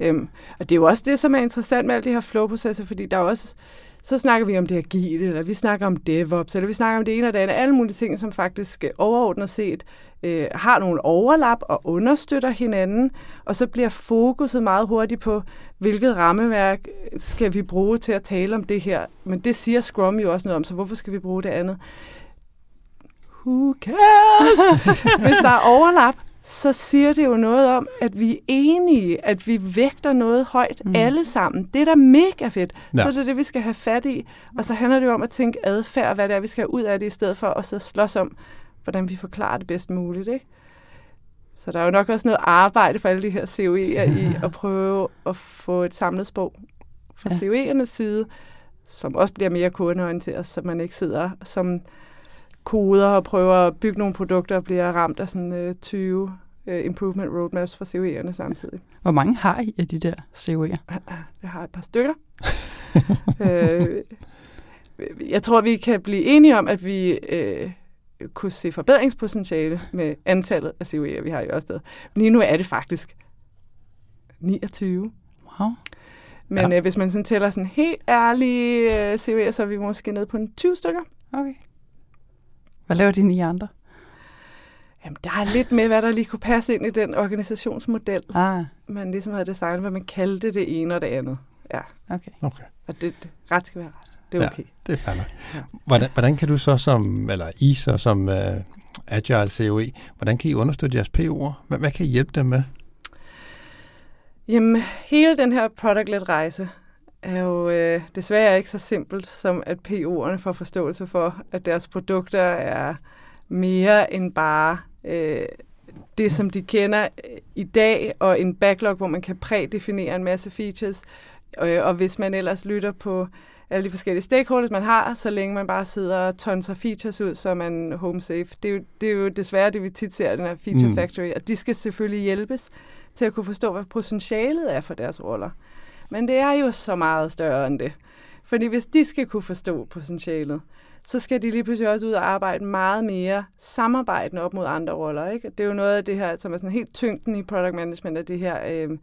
Øhm, og det er jo også det, som er interessant med alle de her flow-processer, fordi der er også, så snakker vi om det agile, eller vi snakker om DevOps, eller vi snakker om det ene og det andet, alle mulige ting, som faktisk overordnet set øh, har nogle overlap og understøtter hinanden, og så bliver fokuset meget hurtigt på, hvilket rammeværk skal vi bruge til at tale om det her. Men det siger Scrum jo også noget om, så hvorfor skal vi bruge det andet? Who cares? Hvis der er overlap, så siger det jo noget om, at vi er enige, at vi vægter noget højt mm. alle sammen. Det er da mega fedt. Ja. Så er det det, vi skal have fat i. Og så handler det jo om at tænke adfærd, og hvad det er, vi skal have ud af det, i stedet for at så slås om, hvordan vi forklarer det bedst muligt. Ikke? Så der er jo nok også noget arbejde for alle de her COE'er i at prøve at få et samlet sprog fra ja. COE'ernes side, som også bliver mere kundeorienteret, så man ikke sidder som koder og prøver at bygge nogle produkter og bliver ramt af sådan øh, 20 uh, øh, improvement roadmaps fra COE'erne samtidig. Hvor mange har I af de der COE'er? Jeg har et par stykker. øh, jeg tror, vi kan blive enige om, at vi øh, kunne se forbedringspotentiale med antallet af COE'er, vi har i Ørsted. Lige nu er det faktisk 29. Wow. Men ja. øh, hvis man sådan tæller sådan helt ærlige øh, COE'er, så er vi måske nede på en 20 stykker. Okay. Hvad laver de ni andre? Jamen, der er lidt med, hvad der lige kunne passe ind i den organisationsmodel. Ah. Man ligesom havde designet, hvad man kaldte det ene og det andet. Ja. Okay. okay. Og det, det, ret skal være ret. Det er okay. Ja, det er fandme. Ja. Hvordan, hvordan kan du så som, eller I så som uh, Agile COE, hvordan kan I understøtte jeres PO'er? Hvad, hvad kan I hjælpe dem med? Jamen, hele den her product-led rejse er jo øh, desværre ikke så simpelt, som at PO'erne får forståelse for, at deres produkter er mere end bare øh, det, som de kender øh, i dag, og en backlog, hvor man kan prædefinere en masse features. Øh, og hvis man ellers lytter på alle de forskellige stakeholders, man har, så længe man bare sidder og tonser features ud, så er man home safe. Det er jo, det er jo desværre det, vi tit ser, den her feature mm. factory, og de skal selvfølgelig hjælpes til at kunne forstå, hvad potentialet er for deres roller. Men det er jo så meget større end det. Fordi hvis de skal kunne forstå potentialet, så skal de lige pludselig også ud og arbejde meget mere samarbejdende op mod andre roller. Ikke? Det er jo noget af det her, som er sådan helt tyngden i product management, af det her, øh,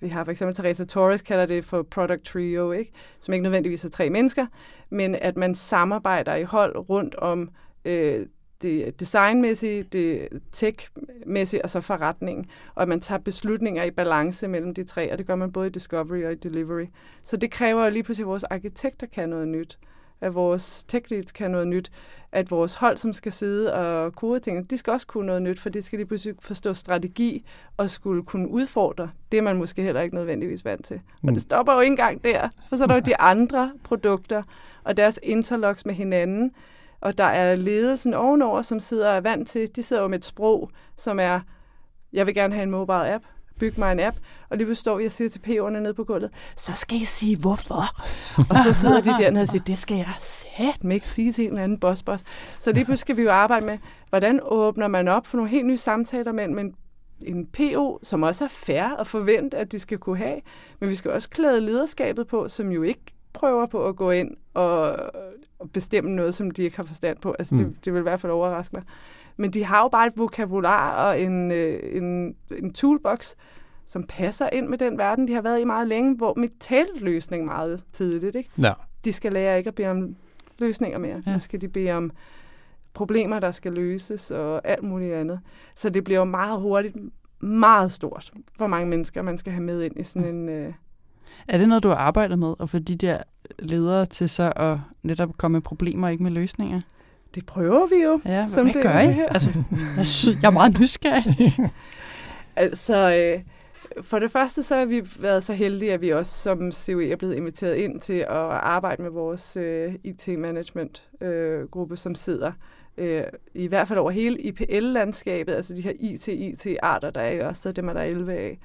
vi har for eksempel Teresa Torres kalder det for product trio, ikke? som ikke nødvendigvis er tre mennesker, men at man samarbejder i hold rundt om øh, det designmæssige, det tech-mæssige og så forretningen, og at man tager beslutninger i balance mellem de tre, og det gør man både i discovery og i delivery. Så det kræver jo lige pludselig, at vores arkitekter kan noget nyt, at vores tech leads kan noget nyt, at vores hold, som skal sidde og kode ting, de skal også kunne noget nyt, for de skal lige pludselig forstå strategi og skulle kunne udfordre. Det man måske heller ikke nødvendigvis vant til. Mm. Og det stopper jo ikke engang der, for så er der jo de andre produkter og deres interlocks med hinanden, og der er ledelsen ovenover, som sidder og er vant til, de sidder jo med et sprog, som er, jeg vil gerne have en mobile app, byg mig en app, og lige står vi og siger til PO'erne nede på gulvet, så skal I sige hvorfor. og så sidder de dernede og siger, det skal jeg satme ikke sige til en eller anden boss, boss. Så lige pludselig skal vi jo arbejde med, hvordan åbner man op for nogle helt nye samtaler mellem en en PO, som også er fair og forvente, at de skal kunne have, men vi skal også klæde lederskabet på, som jo ikke prøver på at gå ind og, og bestemme noget, som de ikke har forstand på. Altså, mm. det, det vil i hvert fald overraske mig. Men de har jo bare et vokabular og en, øh, en, en toolbox, som passer ind med den verden, de har været i meget længe, hvor mit talt løsning meget tidligt. Ikke? Ja. De skal lære ikke at bede om løsninger mere. Ja. Nu skal de bede om problemer, der skal løses og alt muligt andet. Så det bliver jo meget hurtigt meget stort, hvor mange mennesker man skal have med ind i sådan en, øh, er det noget, du har arbejdet med, at få de der ledere til så at netop komme med problemer, ikke med løsninger? Det prøver vi jo. Ja, som hvad det gør I? Altså, jeg, synes, jeg er meget nysgerrig. altså, øh, for det første så har vi været så heldige, at vi også som COE er blevet inviteret ind til at arbejde med vores øh, IT-management-gruppe, øh, som sidder øh, i hvert fald over hele IPL-landskabet, altså de her IT-IT-arter, der er i Ørsted, dem er der 11 af.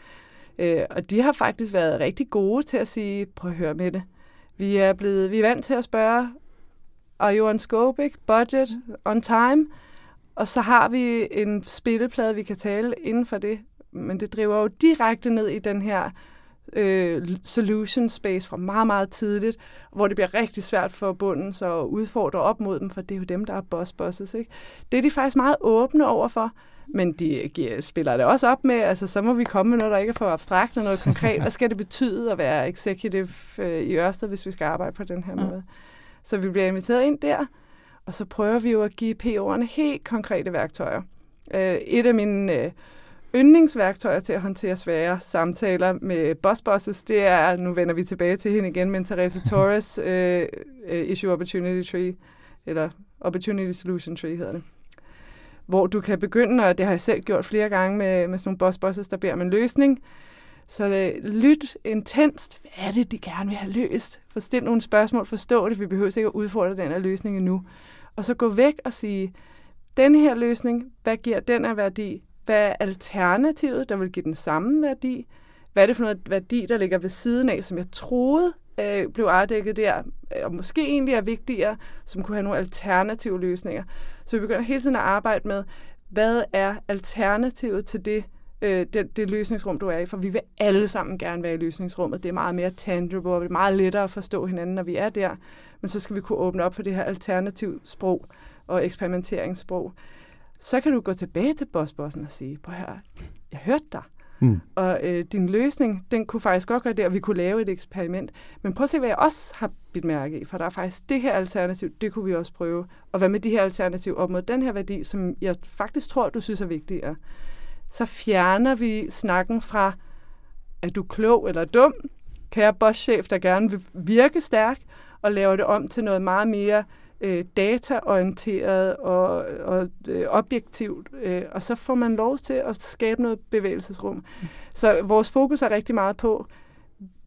Øh, og de har faktisk været rigtig gode til at sige, prøv at høre med det. Vi er blevet, vi er vant til at spørge, are you on scope, ikke? budget, on time? Og så har vi en spilleplade, vi kan tale inden for det. Men det driver jo direkte ned i den her øh, solution space fra meget, meget tidligt, hvor det bliver rigtig svært for bunden så at udfordre op mod dem, for det er jo dem, der er boss bosses. Ikke? Det er de faktisk meget åbne over for, men de giver, spiller det også op med, altså så må vi komme med noget, der ikke er for abstrakt og noget konkret. Hvad skal det betyde at være executive øh, i Ørsted, hvis vi skal arbejde på den her ja. måde? Så vi bliver inviteret ind der, og så prøver vi jo at give PO'erne helt konkrete værktøjer. Øh, et af mine øh, yndlingsværktøjer til at håndtere svære samtaler med boss bosses, det er, nu vender vi tilbage til hende igen, men Teresa Torres uh, Issue Opportunity Tree, eller Opportunity Solution Tree hedder det. Hvor du kan begynde, og det har jeg selv gjort flere gange med, med sådan nogle boss bosses, der beder om en løsning. Så det, lyt intenst. Hvad er det, de gerne vil have løst? Forstil nogle spørgsmål, forstå det. Vi behøver ikke at udfordre den her løsning endnu. Og så gå væk og sige, den her løsning, hvad giver den af værdi? Hvad er alternativet, der vil give den samme værdi? Hvad er det for noget værdi, der ligger ved siden af, som jeg troede øh, blev afdækket der, øh, og måske egentlig er vigtigere, som kunne have nogle alternative løsninger. Så vi begynder hele tiden at arbejde med, hvad er alternativet til det, øh, det, det løsningsrum, du er i, for vi vil alle sammen gerne være i løsningsrummet. Det er meget mere tangible, og det er meget lettere at forstå hinanden, når vi er der. Men så skal vi kunne åbne op for det her alternativ sprog og eksperimenteringssprog så kan du gå tilbage til bossbossen og sige, prøv her, jeg hørte dig. Mm. Og øh, din løsning, den kunne faktisk godt gøre det, og vi kunne lave et eksperiment. Men prøv at se, hvad jeg også har bidt mærke i, for der er faktisk det her alternativ, det kunne vi også prøve. Og hvad med de her alternativ op mod den her værdi, som jeg faktisk tror, du synes er vigtigere. Så fjerner vi snakken fra, er du klog eller dum, kære bosschef, der gerne vil virke stærk, og laver det om til noget meget mere øh, dataorienteret og, og øh, objektivt, øh, og så får man lov til at skabe noget bevægelsesrum. Mm. Så vores fokus er rigtig meget på,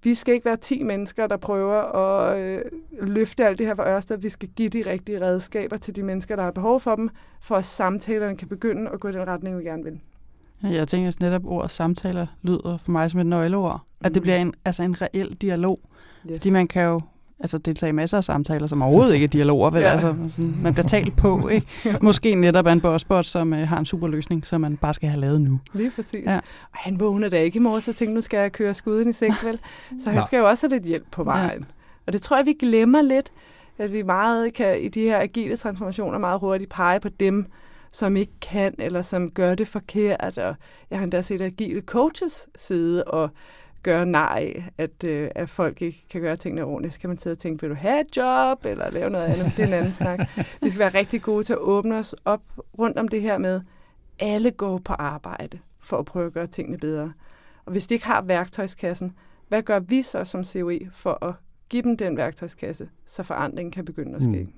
vi skal ikke være 10 mennesker, der prøver at øh, løfte alt det her for Ørsted. Vi skal give de rigtige redskaber til de mennesker, der har behov for dem, for at samtalerne kan begynde at gå i den retning, vi gerne vil. Jeg tænker at netop ordet samtaler lyder for mig som et nøgleord. At det mm. bliver en, altså en reel dialog. Yes. Fordi man kan jo altså deltage i masser af samtaler, som overhovedet ikke er dialoger, vel? Ja. Altså, sådan, man bliver talt på, ikke? Måske netop er en bossbot, som uh, har en super løsning, som man bare skal have lavet nu. Lige præcis. Ja. Og han vågner da ikke i morges og tænker, nu skal jeg køre skuden i seng, vel? Så han skal jo også have lidt hjælp på vejen. Ja. Og det tror jeg, vi glemmer lidt, at vi meget kan i de her agile transformationer meget hurtigt pege på dem, som ikke kan, eller som gør det forkert. Og jeg har endda set agile coaches sidde og gøre nej at, øh, at folk ikke kan gøre tingene ordentligt. Så kan man sidde og tænke, vil du have et job, eller lave noget andet? Det er en anden snak. Vi skal være rigtig gode til at åbne os op rundt om det her med, alle går på arbejde for at prøve at gøre tingene bedre. Og hvis de ikke har værktøjskassen, hvad gør vi så som COE for at give dem den værktøjskasse, så forandringen kan begynde at ske? Mm.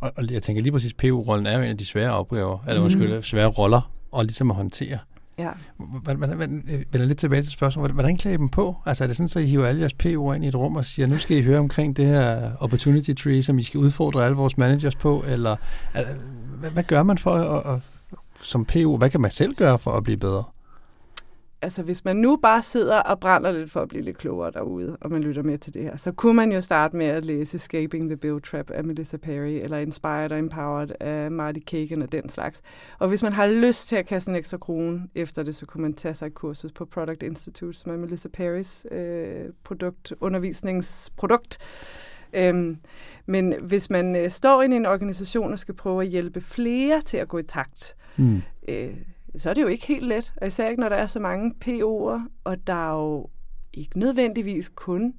Og, og jeg tænker lige præcis, PU-rollen er jo en af de svære opgaver, eller mm. måske svære roller, og ligesom at håndtere. Ja. Hvordan, vender lidt tilbage til spørgsmålet. Hvordan klæder I dem på? Altså er det sådan, at I hiver alle jeres PO'er ind i et rum og siger, nu skal I høre omkring det her opportunity tree, som I skal udfordre alle vores managers på? Eller hvad, hvad gør man for at, at, som PO? Hvad kan man selv gøre for at blive bedre? Altså hvis man nu bare sidder og brænder lidt for at blive lidt klogere derude, og man lytter med til det her, så kunne man jo starte med at læse Escaping the Bill Trap af Melissa Perry, eller Inspired and Empowered af Marty Kagan og den slags. Og hvis man har lyst til at kaste en ekstra krone efter det, så kunne man tage sig et kursus på Product Institute, som er Melissa Perrys øh, produkt, undervisningsprodukt. Øhm, men hvis man øh, står i en organisation og skal prøve at hjælpe flere til at gå i takt, mm. øh, så er det jo ikke helt let. Og især ikke, når der er så mange PO'er, og der er jo ikke nødvendigvis kun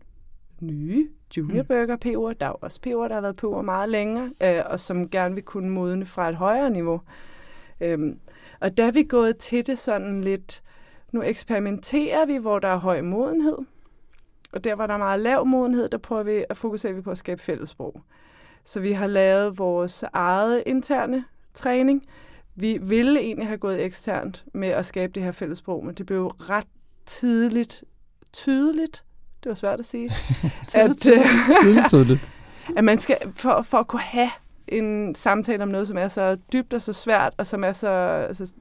nye juniorburger PO'er. Der er jo også PO'er, der har været PO'er meget længere, øh, og som gerne vil kunne modne fra et højere niveau. Øhm, og der er vi gået til det sådan lidt, nu eksperimenterer vi, hvor der er høj modenhed, og der, hvor der er meget lav modenhed, der prøver vi at fokusere vi på at skabe fællesprog. Så vi har lavet vores eget interne træning, vi ville egentlig have gået eksternt med at skabe det her fællesprog, men det blev ret tidligt tydeligt, det var svært at sige, at, øh, tidligt tydeligt. at man skal, for, for at kunne have en samtale om noget, som er så dybt og så svært, og som er så, altså,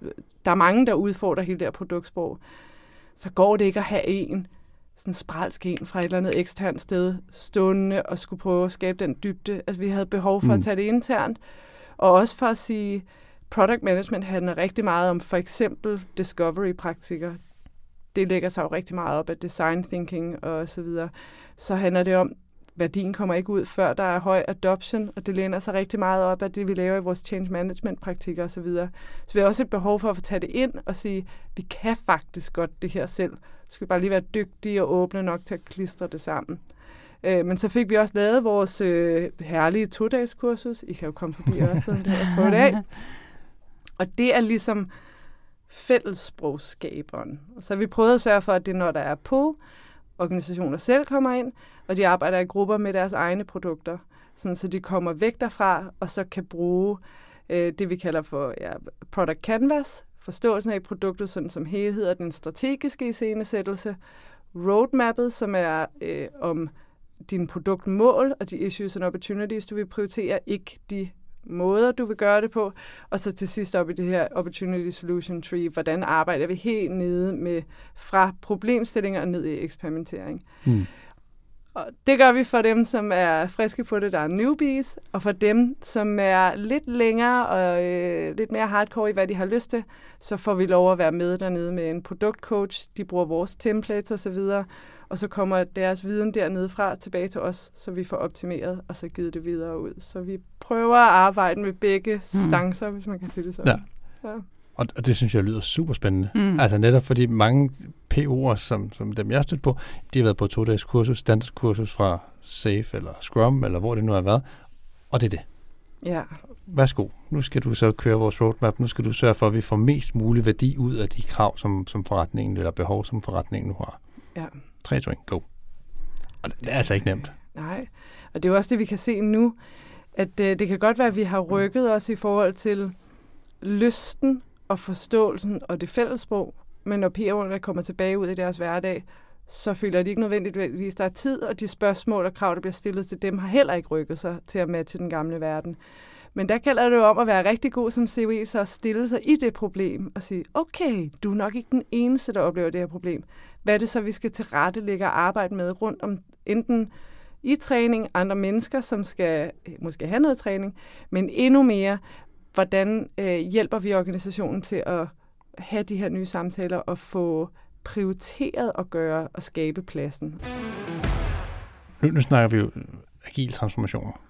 der er mange, der udfordrer hele det her produktsprog, så går det ikke at have en, sådan spralsk en fra et eller andet eksternt sted, stående og skulle prøve at skabe den dybde. Altså, vi havde behov for mm. at tage det internt, og også for at sige, product management handler rigtig meget om for eksempel discovery-praktikker. det lægger sig jo rigtig meget op af design thinking og så videre, så handler det om, værdien kommer ikke ud, før der er høj adoption, og det læner sig rigtig meget op af det, vi laver i vores change management praktikker osv. Så, videre. så vi har også et behov for at få taget det ind og sige, vi kan faktisk godt det her selv. Så skal vi bare lige være dygtige og åbne nok til at klistre det sammen. Øh, men så fik vi også lavet vores øh, herlige to-dages kursus. I kan jo komme forbi også, sådan det på det af. Og det er ligesom fællessprogskaberen. Så vi prøvet at sørge for, at det når der er på, organisationer selv kommer ind, og de arbejder i grupper med deres egne produkter, sådan så de kommer væk derfra, og så kan bruge øh, det, vi kalder for ja, product canvas, forståelsen af produktet sådan som helhed og den strategiske iscenesættelse, roadmappet, som er øh, om dine produktmål og de issues and opportunities, du vil prioritere, ikke de måder, du vil gøre det på. Og så til sidst op i det her Opportunity Solution Tree, hvordan arbejder vi helt nede med fra problemstillinger og ned i eksperimentering. Mm. Og det gør vi for dem, som er friske på det, der er newbies, og for dem, som er lidt længere og øh, lidt mere hardcore i, hvad de har lyst til, så får vi lov at være med dernede med en produktcoach. De bruger vores templates osv., og så kommer deres viden dernede fra tilbage til os, så vi får optimeret og så givet det videre ud. Så vi prøver at arbejde med begge mm. stancer, hvis man kan sige det sådan. Ja. ja. Og, og det synes jeg lyder super spændende. Mm. Altså netop fordi mange PO'er, som, som dem jeg har stødt på, de har været på to-dages kursus, standardkursus fra SAFE eller Scrum, eller hvor det nu har været, og det er det. Ja. Værsgo, nu skal du så køre vores roadmap, nu skal du sørge for, at vi får mest mulig værdi ud af de krav, som, som forretningen, eller behov, som forretningen nu har. Ja. 3, 2, 1, go. Og det er altså ikke nemt. Nej, og det er jo også det, vi kan se nu, at det, øh, det kan godt være, at vi har rykket os i forhold til lysten og forståelsen og det fællessprog, men når PR'erne kommer tilbage ud i deres hverdag, så føler de ikke nødvendigvis, at der er tid, og de spørgsmål og krav, der bliver stillet til dem, har heller ikke rykket sig til at matche den gamle verden. Men der gælder det jo om at være rigtig god som COE, så at stille sig i det problem og sige, okay, du er nok ikke den eneste, der oplever det her problem. Hvad er det så, vi skal tilrettelægge og arbejde med rundt om enten i træning, andre mennesker, som skal måske have noget træning, men endnu mere, hvordan øh, hjælper vi organisationen til at have de her nye samtaler og få prioriteret at gøre og skabe pladsen. Nu, nu snakker vi jo agil transformationer.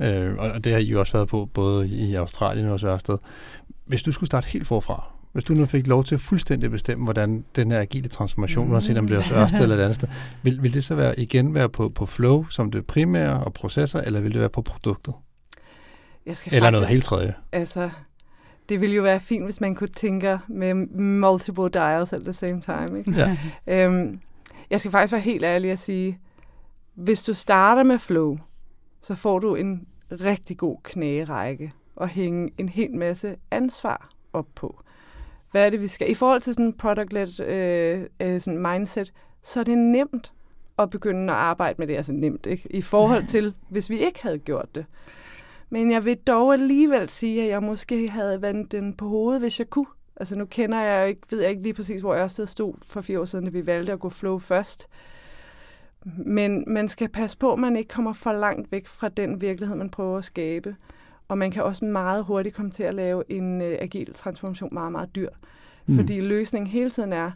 Øh, og det har I jo også været på, både i Australien og også Ørsted. Hvis du skulle starte helt forfra, hvis du nu fik lov til at fuldstændig bestemme, hvordan den her agile transformation, mm. uanset om det er Ørsted eller et andet sted, vil, vil det så være igen være på, på flow som det primære og processer, eller vil det være på produktet? Jeg skal eller faktisk, noget helt tredje? Altså, det ville jo være fint, hvis man kunne tænke med multiple dials at the same time. Ikke? Ja. øhm, jeg skal faktisk være helt ærlig at sige, hvis du starter med flow, så får du en rigtig god knærække og hænge en hel masse ansvar op på. Hvad er det, vi skal? I forhold til sådan en product-led øh, øh, sådan mindset, så er det nemt at begynde at arbejde med det. Altså nemt, ikke? I forhold til, hvis vi ikke havde gjort det. Men jeg vil dog alligevel sige, at jeg måske havde vendt den på hovedet, hvis jeg kunne. Altså nu kender jeg jo ikke, ved jeg ikke lige præcis, hvor jeg stod for fire år siden, da vi valgte at gå flow først. Men man skal passe på, at man ikke kommer for langt væk fra den virkelighed, man prøver at skabe. Og man kan også meget hurtigt komme til at lave en uh, agil transformation meget, meget dyr. Mm. Fordi løsningen hele tiden er,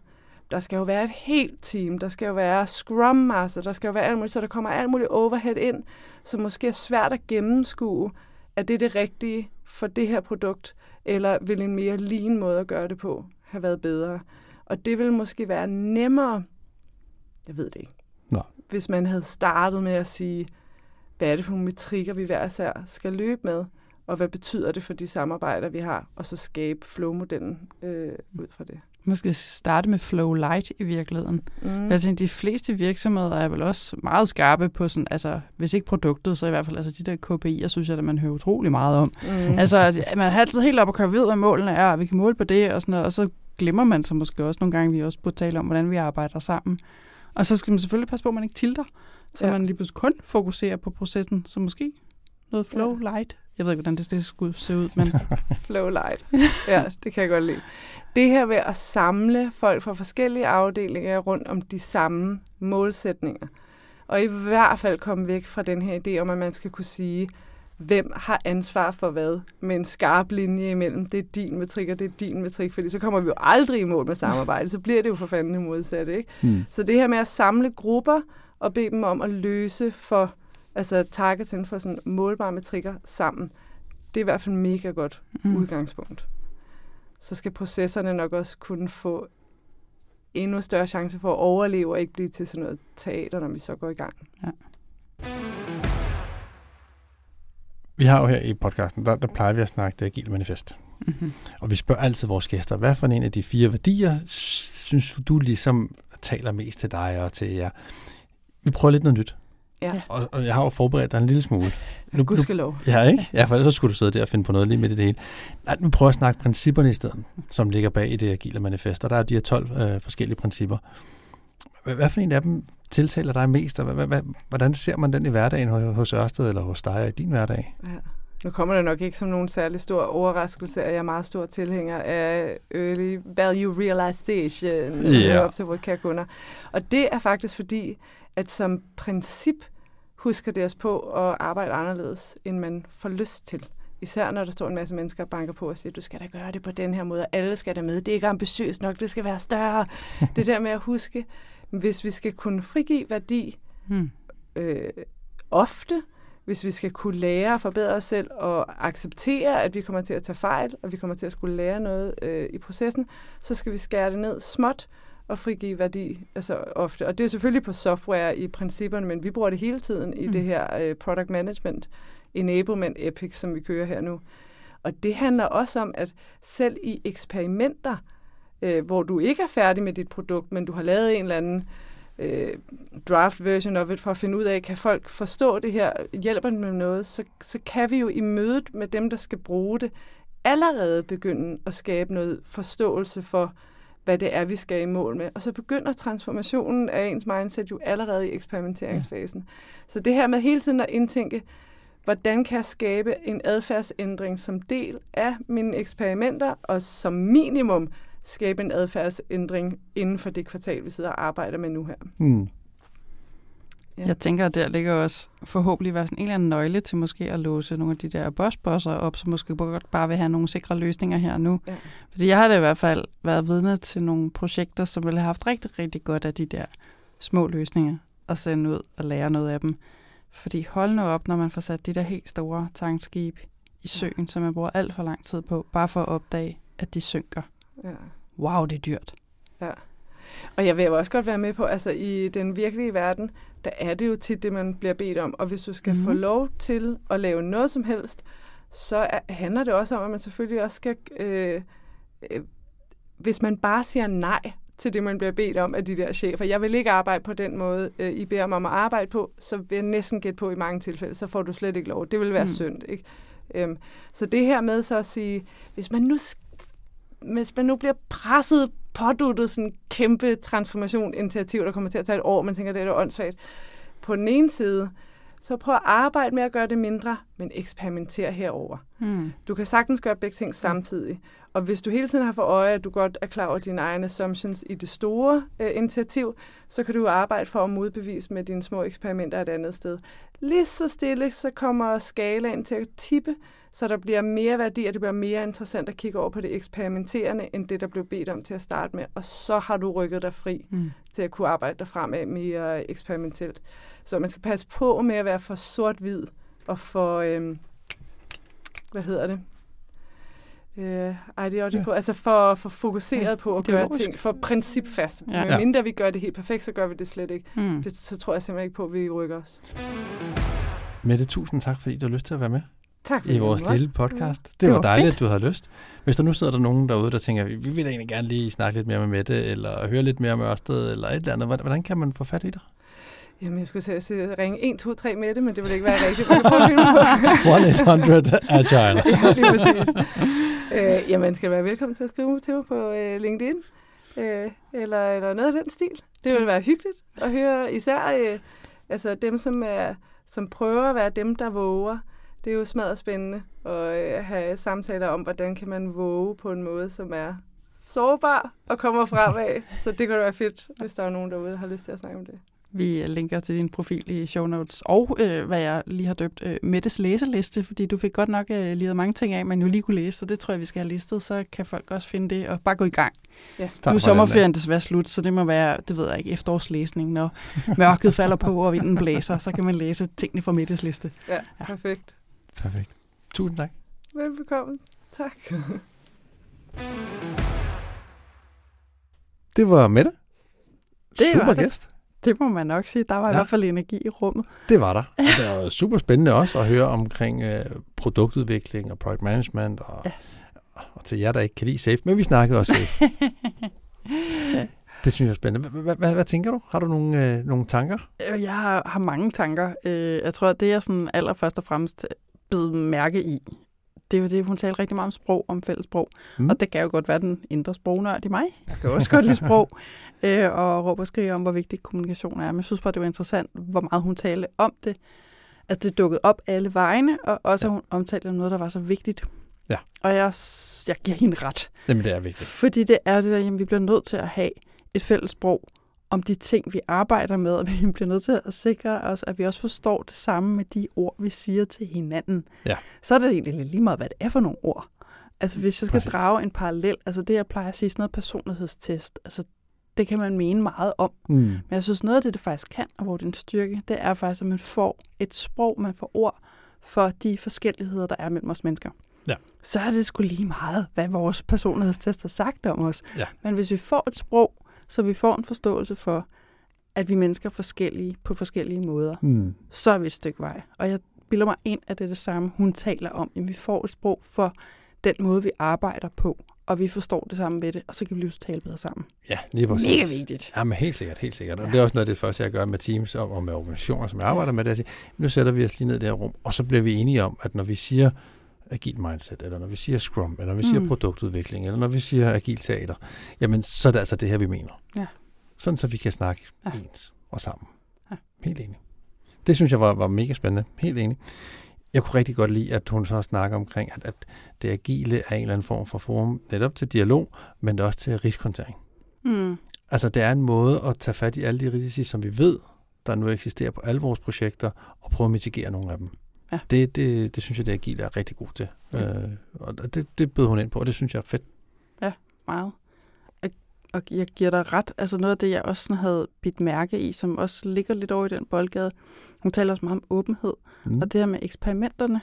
der skal jo være et helt team, der skal jo være Scrum Master, der skal jo være alt muligt, så der kommer alt muligt overhead ind, som måske er svært at gennemskue, er det det rigtige for det her produkt, eller vil en mere lean måde at gøre det på have været bedre? Og det vil måske være nemmere, jeg ved det ikke, Nå. hvis man havde startet med at sige, hvad er det for nogle metrikker, vi hver især skal løbe med, og hvad betyder det for de samarbejder, vi har, og så skabe flow-modellen øh, ud fra det. Måske starte med Flow Light i virkeligheden. Mm. Jeg tænker, de fleste virksomheder er vel også meget skarpe på sådan, altså hvis ikke produktet, så i hvert fald altså de der KPI'er, synes jeg, at man hører utrolig meget om. Mm. Altså man har altid helt op at køre ved, hvad målene er, og vi kan måle på det og sådan noget, og så glemmer man så måske også nogle gange, vi også burde tale om, hvordan vi arbejder sammen. Og så skal man selvfølgelig passe på, at man ikke tilter, så ja. man lige pludselig kun fokuserer på processen, så måske noget flow ja. light. Jeg ved ikke, hvordan det, det skulle se ud, men... flow light. Ja, det kan jeg godt lide. Det her med at samle folk fra forskellige afdelinger rundt om de samme målsætninger. Og i hvert fald komme væk fra den her idé om, at man skal kunne sige, hvem har ansvar for hvad, med en skarp linje imellem, det er din metrik, og det er din metrik, fordi så kommer vi jo aldrig i mål med samarbejde, så bliver det jo for fanden modsat, ikke? Mm. Så det her med at samle grupper og bede dem om at løse for, altså targets for sådan målbare metrikker sammen, det er i hvert fald mega godt mm. udgangspunkt. Så skal processerne nok også kunne få endnu større chance for at overleve og ikke blive til sådan noget teater, når vi så går i gang. Ja. Vi har jo her i podcasten, der, der plejer vi at snakke det agile manifest. Mm-hmm. Og vi spørger altid vores gæster, hvad for en af de fire værdier synes du ligesom taler mest til dig og til jer? Vi prøver lidt noget nyt. Ja. Og, og jeg har jo forberedt dig en lille smule. Nu, Gudskelov. Ja, ikke? Ja, for ellers skulle du sidde der og finde på noget lige midt i det hele. Nej, nu prøver jeg at snakke principperne i stedet, som ligger bag i det agile manifest. Og der er de her 12 øh, forskellige principper. Hvad, hvad for en af dem tiltaler dig mest, og hvad, hvad, hvordan ser man den i hverdagen hos Ørsted eller hos dig i din hverdag? Ja. Nu kommer det nok ikke som nogen særlig stor overraskelse, at jeg er meget stor tilhænger af early value realization yeah. op til vores kunder. Og det er faktisk fordi, at som princip husker det os på at arbejde anderledes, end man får lyst til. Især når der står en masse mennesker og banker på og siger, du skal da gøre det på den her måde, og alle skal der med. Det er ikke ambitiøst nok, det skal være større. det der med at huske, hvis vi skal kunne frigive værdi hmm. øh, ofte, hvis vi skal kunne lære at forbedre os selv og acceptere, at vi kommer til at tage fejl, og vi kommer til at skulle lære noget øh, i processen, så skal vi skære det ned småt og frigive værdi altså ofte. Og det er selvfølgelig på software i principperne, men vi bruger det hele tiden i mm. det her øh, product management enablement epic, som vi kører her nu. Og det handler også om, at selv i eksperimenter, øh, hvor du ikke er færdig med dit produkt, men du har lavet en eller anden øh, draft version of it, for at finde ud af, kan folk forstå det her, hjælper dem med noget, så, så kan vi jo i mødet med dem, der skal bruge det, allerede begynde at skabe noget forståelse for, hvad det er, vi skal i mål med. Og så begynder transformationen af ens mindset jo allerede i eksperimenteringsfasen. Ja. Så det her med hele tiden at indtænke, hvordan kan jeg skabe en adfærdsændring som del af mine eksperimenter, og som minimum skabe en adfærdsændring inden for det kvartal, vi sidder og arbejder med nu her. Mm. Ja. Jeg tænker, at der ligger også forhåbentlig være sådan en eller anden nøgle til måske at låse nogle af de der bossbosser op, som måske godt bare vil have nogle sikre løsninger her nu. Ja. Fordi jeg har da i hvert fald været vidne til nogle projekter, som ville have haft rigtig, rigtig godt af de der små løsninger at sende ud og lære noget af dem. Fordi hold nu op, når man får sat de der helt store tankskib i søen, ja. som man bruger alt for lang tid på, bare for at opdage, at de synker. Ja. Wow, det er dyrt. Ja. Og jeg vil jo også godt være med på, altså i den virkelige verden, der er det jo tit det, man bliver bedt om. Og hvis du skal mm. få lov til at lave noget som helst, så er, handler det også om, at man selvfølgelig også skal... Øh, øh, hvis man bare siger nej til det, man bliver bedt om af de der chefer. Jeg vil ikke arbejde på den måde, øh, I beder mig om at arbejde på, så vil jeg næsten gætte på i mange tilfælde, så får du slet ikke lov. Det vil være mm. synd. Ikke? Øhm, så det her med så at sige, hvis man nu hvis man nu bliver presset, påduttet sådan en kæmpe transformation initiativ, der kommer til at tage et år, man tænker, det er da åndssvagt. På den ene side, så prøv at arbejde med at gøre det mindre, men eksperimenter herover. Mm. Du kan sagtens gøre begge ting samtidig. Og hvis du hele tiden har for øje, at du godt er klar over dine egne assumptions i det store øh, initiativ, så kan du arbejde for at modbevise med dine små eksperimenter et andet sted. Lige så stille, så kommer skalaen til at tippe, så der bliver mere værdi, og det bliver mere interessant at kigge over på det eksperimenterende, end det, der blev bedt om til at starte med. Og så har du rykket dig fri mm. til at kunne arbejde dig fremad mere eksperimentelt. Så man skal passe på med at være for sort-hvid og for, øhm, hvad hedder det? Øh, ideological, ja. altså for, for fokuseret ja, på at gøre ting, for principfast. Ja. Men mindre vi gør det helt perfekt, så gør vi det slet ikke. Mm. Det, så tror jeg simpelthen ikke på, at vi rykker os. Mette, tusind tak, fordi du har lyst til at være med. Tak i vores lille podcast. Det, det var, var dejligt, fedt. at du havde lyst. Hvis der nu sidder der nogen derude, der tænker, vi vil egentlig gerne lige snakke lidt mere med Mette, eller høre lidt mere om Ørsted, eller et eller andet, hvordan kan man få fat i dig? Jamen, jeg skulle sige, ringe 1, 2, 3 med det, men det ville ikke være rigtigt. Man kan 1-800 Agile. ja, lige præcis. øh, jamen, skal være velkommen til at skrive til mig på øh, LinkedIn, øh, eller, eller noget af den stil. Det ville være hyggeligt at høre, især øh, altså dem, som, er, som prøver at være dem, der våger. Det er jo smadret spændende at øh, have samtaler om, hvordan kan man våge på en måde, som er sårbar og kommer fremad. Så det kunne være fedt, hvis der er nogen derude, der har lyst til at snakke om det. Vi linker til din profil i show notes, og øh, hvad jeg lige har døbt, øh, Mettes læseliste, fordi du fik godt nok øh, lige mange ting af, man jo lige kunne læse, så det tror jeg, vi skal have listet, så kan folk også finde det og bare gå i gang. Ja. Nu er sommerferien desværre slut, så det må være, det ved jeg ikke, efterårslæsning, når mørket falder på og vinden blæser, så kan man læse tingene fra Mettes liste. Ja, ja. perfekt. Perfekt. Tusind tak. Velbekomme. Tak. Det var Mette. Det Super var det. gæst. Det må man nok sige. Der var ja. i hvert fald energi i rummet. Det var der. Og det var super spændende også at høre omkring øh, produktudvikling og product management. Og, ja. og til jer, der ikke kan lide Safe, men vi snakkede også Safe. det synes jeg er spændende. Hvad tænker du? Har du nogle, øh, nogle tanker? Øh, jeg har, har mange tanker. Øh, jeg tror, at det er sådan allerførst og fremmest blevet mærke i, det jo det, hun talte rigtig meget om sprog, om fælles sprog. Mm. Og det kan jo godt være den indre sprognørd i mig. Jeg kan også godt lide sprog. Øh, og råbe og skrige om, hvor vigtig kommunikation er. Men jeg synes bare, det var interessant, hvor meget hun talte om det. At det dukkede op alle vegne, og også ja. hun omtalte noget, der var så vigtigt. Ja. Og jeg, jeg giver hende ret. Jamen, det er vigtigt. Fordi det er det der, jamen, vi bliver nødt til at have et fælles sprog om de ting, vi arbejder med, og vi bliver nødt til at sikre os, at vi også forstår det samme med de ord, vi siger til hinanden. Ja. Så er det egentlig lige meget, hvad det er for nogle ord. Altså hvis jeg skal Præcis. drage en parallel, altså det jeg plejer at sige, sådan noget personlighedstest, altså det kan man mene meget om. Mm. Men jeg synes noget af det, det faktisk kan, og hvor det er en styrke, det er faktisk, at man får et sprog, man får ord for de forskelligheder, der er mellem os mennesker. Ja. Så er det sgu lige meget, hvad vores personlighedstest har sagt om os. Ja. Men hvis vi får et sprog, så vi får en forståelse for, at vi mennesker er forskellige på forskellige måder, mm. så er vi et stykke vej. Og jeg bilder mig ind, at det er det samme, hun taler om. At vi får et sprog for den måde, vi arbejder på, og vi forstår det samme ved det, og så kan vi lige tale bedre sammen. Ja, lige præcis. Mega vigtigt. Ja, men helt sikkert, helt sikkert. Og ja. det er også noget af det første, jeg gør med teams og, og med organisationer, som jeg arbejder med, det er at sige, nu sætter vi os lige ned i det her rum, og så bliver vi enige om, at når vi siger agil mindset, eller når vi siger scrum, eller når vi siger mm. produktudvikling, eller når vi siger agil teater, jamen så er det altså det her, vi mener. Ja. Sådan så vi kan snakke ja. ens og sammen. Ja. Helt enig. Det synes jeg var, var mega spændende. Helt enig. Jeg kunne rigtig godt lide, at hun så snakker omkring, at, at det agile er en eller anden form for forum, netop til dialog, men også til riskontering. Mm. Altså, det er en måde at tage fat i alle de risici, som vi ved, der nu eksisterer på alle vores projekter, og prøve at mitigere nogle af dem. Ja. Det, det, det synes jeg, det Agile er rigtig god til. Ja. Øh, og det, det bød hun ind på, og det synes jeg er fedt. Ja, meget. Og jeg giver dig ret. Altså noget af det, jeg også sådan havde bidt mærke i, som også ligger lidt over i den boldgade. Hun taler også meget om åbenhed, mm. og det her med eksperimenterne.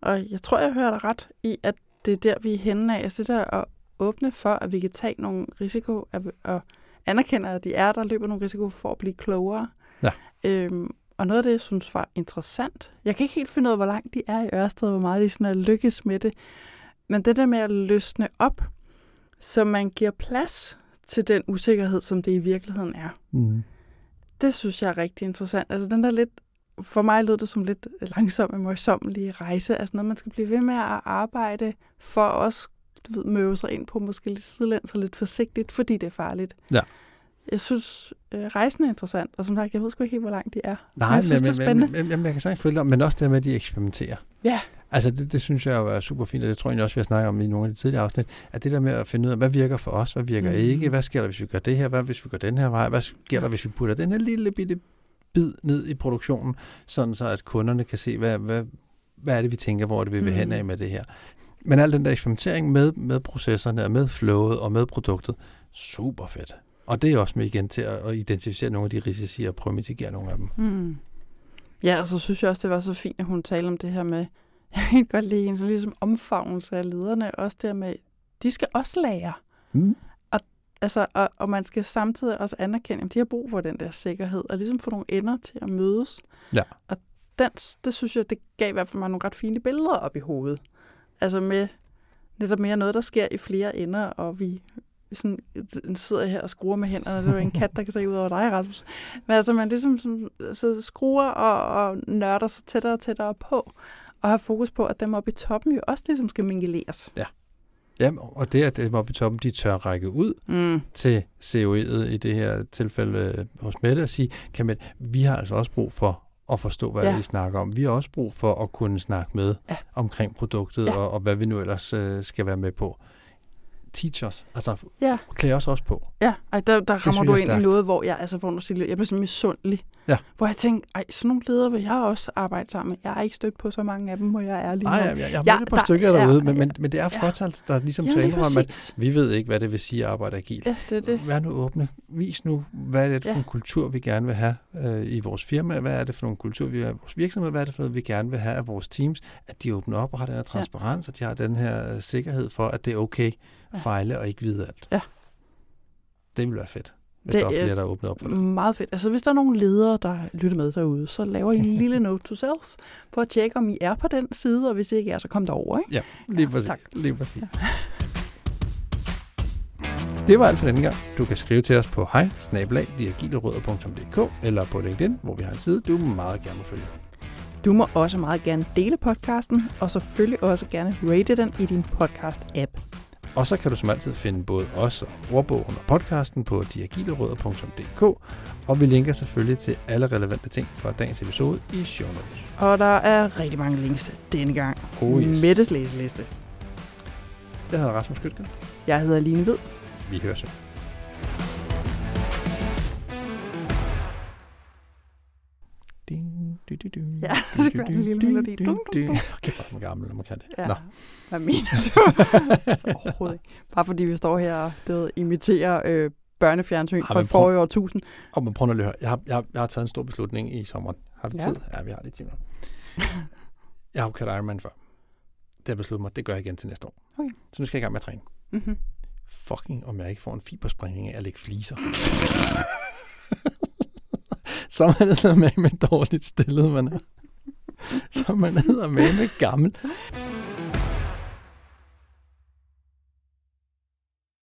Og jeg tror, jeg hører dig ret i, at det er der, vi er henne af. Altså det der at åbne for, at vi kan tage nogle risiko, og anerkende, at de er der, løber nogle risiko for at blive klogere. Ja. Øhm, og noget af det, jeg synes var interessant, jeg kan ikke helt finde ud af, hvor langt de er i Ørsted, hvor meget de sådan er lykkes med det, men det der med at løsne op, så man giver plads til den usikkerhed, som det i virkeligheden er. Mm. Det synes jeg er rigtig interessant. Altså den der lidt, for mig lød det som lidt langsom og møjsommelige rejse, altså noget, man skal blive ved med at arbejde for også du ved, møve sig ind på måske lidt sidelæns og lidt forsigtigt, fordi det er farligt. Ja jeg synes, øh, rejsen er interessant, og som sagt, jeg ved sgu ikke helt, hvor langt de er. Nej, men jeg synes, men, det er spændende. Men, men, men jeg kan sagtens følge om, men også det med, at de eksperimenterer. Ja. Altså, det, det synes jeg jo er super fint, og det tror jeg også, vi har snakket om i nogle af de tidligere afsnit, at det der med at finde ud af, hvad virker for os, hvad virker mm. ikke, hvad sker der, hvis vi gør det her, hvad hvis vi går den her vej, hvad sker der, hvis vi putter den her lille bitte bid ned i produktionen, sådan så at kunderne kan se, hvad, hvad, hvad er det, vi tænker, hvor er det, vi vil mm. hen af med det her. Men al den der eksperimentering med, med processerne og med flowet og med produktet, super fedt. Og det er også med igen til at, identificere nogle af de risici og prøve at mitigere nogle af dem. Mm. Ja, og så synes jeg også, det var så fint, at hun talte om det her med, jeg kan godt lide en sådan ligesom omfavnelse af lederne, også det med, de skal også lære. Mm. Og, altså, og, og man skal samtidig også anerkende, at de har brug for den der sikkerhed, og ligesom få nogle ender til at mødes. Ja. Og den, det synes jeg, det gav i hvert fald mig nogle ret fine billeder op i hovedet. Altså med netop mere noget, der sker i flere ender, og vi, sådan, sidder her og skruer med hænderne. Det er en kat, der kan se ud over dig, Rasmus. Men altså, man ligesom sådan, så skruer og, og nørder sig tættere og tættere på, og har fokus på, at dem oppe i toppen jo også ligesom skal mingeleres. Ja. Ja, og det, at dem oppe i toppen, de tør række ud mm. til COE'et i det her tilfælde øh, hos Mette og sige, kan man, vi har altså også brug for at forstå, hvad ja. vi snakker om. Vi har også brug for at kunne snakke med ja. omkring produktet, ja. og, og hvad vi nu ellers øh, skal være med på teach us. Altså, Ja. klæde os også på. Ja, ej, der, der rammer du ind i noget, hvor jeg, altså, hvor du siger, jeg bliver sådan misundelig. Ja. Hvor jeg tænker, ej, sådan nogle ledere vil jeg også arbejde sammen med. Jeg har ikke stødt på så mange af dem, må jeg ærlig Nej, jeg, jeg har Ja, mødt et par der- stykker ja, derude, men, ja, men, men det er ja. fortalt, der ligesom Jamen, taler om, at vi ved ikke, hvad det vil sige at arbejde agilt. Ja, det er det. Vær nu åbne. Vis nu, hvad er det for Ja. en kultur, vi gerne vil have øh, i vores firma? Hvad er det for en kultur, vi har i vores virksomhed? Hvad er det for noget, vi gerne vil have af vores teams? At de åbner op og har den her transparens, at de har den her øh, sikkerhed for, at det er okay at Ja. fejle og ikke vide alt. Ja. Det vil være fedt, hvis Det der er er- flere, der åbner op for det. Meget fedt. Altså, hvis der er nogle ledere, der lytter med derude, så laver I en lille note to self på at tjekke, om I er på den side, og hvis I ikke er, så kom derover, ikke? Ja, lige Ja, præcis. tak. Lige præcis. Det var alt for denne gang. Du kan skrive til os på hej eller på LinkedIn, hvor vi har en side, du meget gerne må følge. Du må også meget gerne dele podcasten, og selvfølgelig også gerne rate den i din podcast-app. Og så kan du som altid finde både os og ordbogen og podcasten på diagilerødder.dk, og vi linker selvfølgelig til alle relevante ting fra dagens episode i show notes. Og der er rigtig mange links denne gang. Oh yes. Mettes læseliste. Jeg hedder Rasmus Kytgen. Jeg hedder Line Hvid. Vi høres jo. Du, du, du. Ja, så gør den en lille melodi. Okay, hvor er man gammel, når man kan det. Ja. Nå. Hvad mener du? Overhovedet ikke. Bare fordi vi står her og det imiterer øh, børnefjernsyn Ej, fra forrige årtusind. Og man prøver at høre. Jeg har, jeg, jeg har taget en stor beslutning i sommeren. Har vi Ja. tid? Ja, vi har 10 minutter. Jeg har jo kørt Ironman før. Det har jeg besluttet mig, det gør jeg igen til næste år. Okay. Så nu skal jeg i gang med at træne. Mm-hmm. Fucking, om jeg ikke får en fibersprængning af at lægge fliser. så er man med med dårligt stillet, man er. Så er man med med gammel.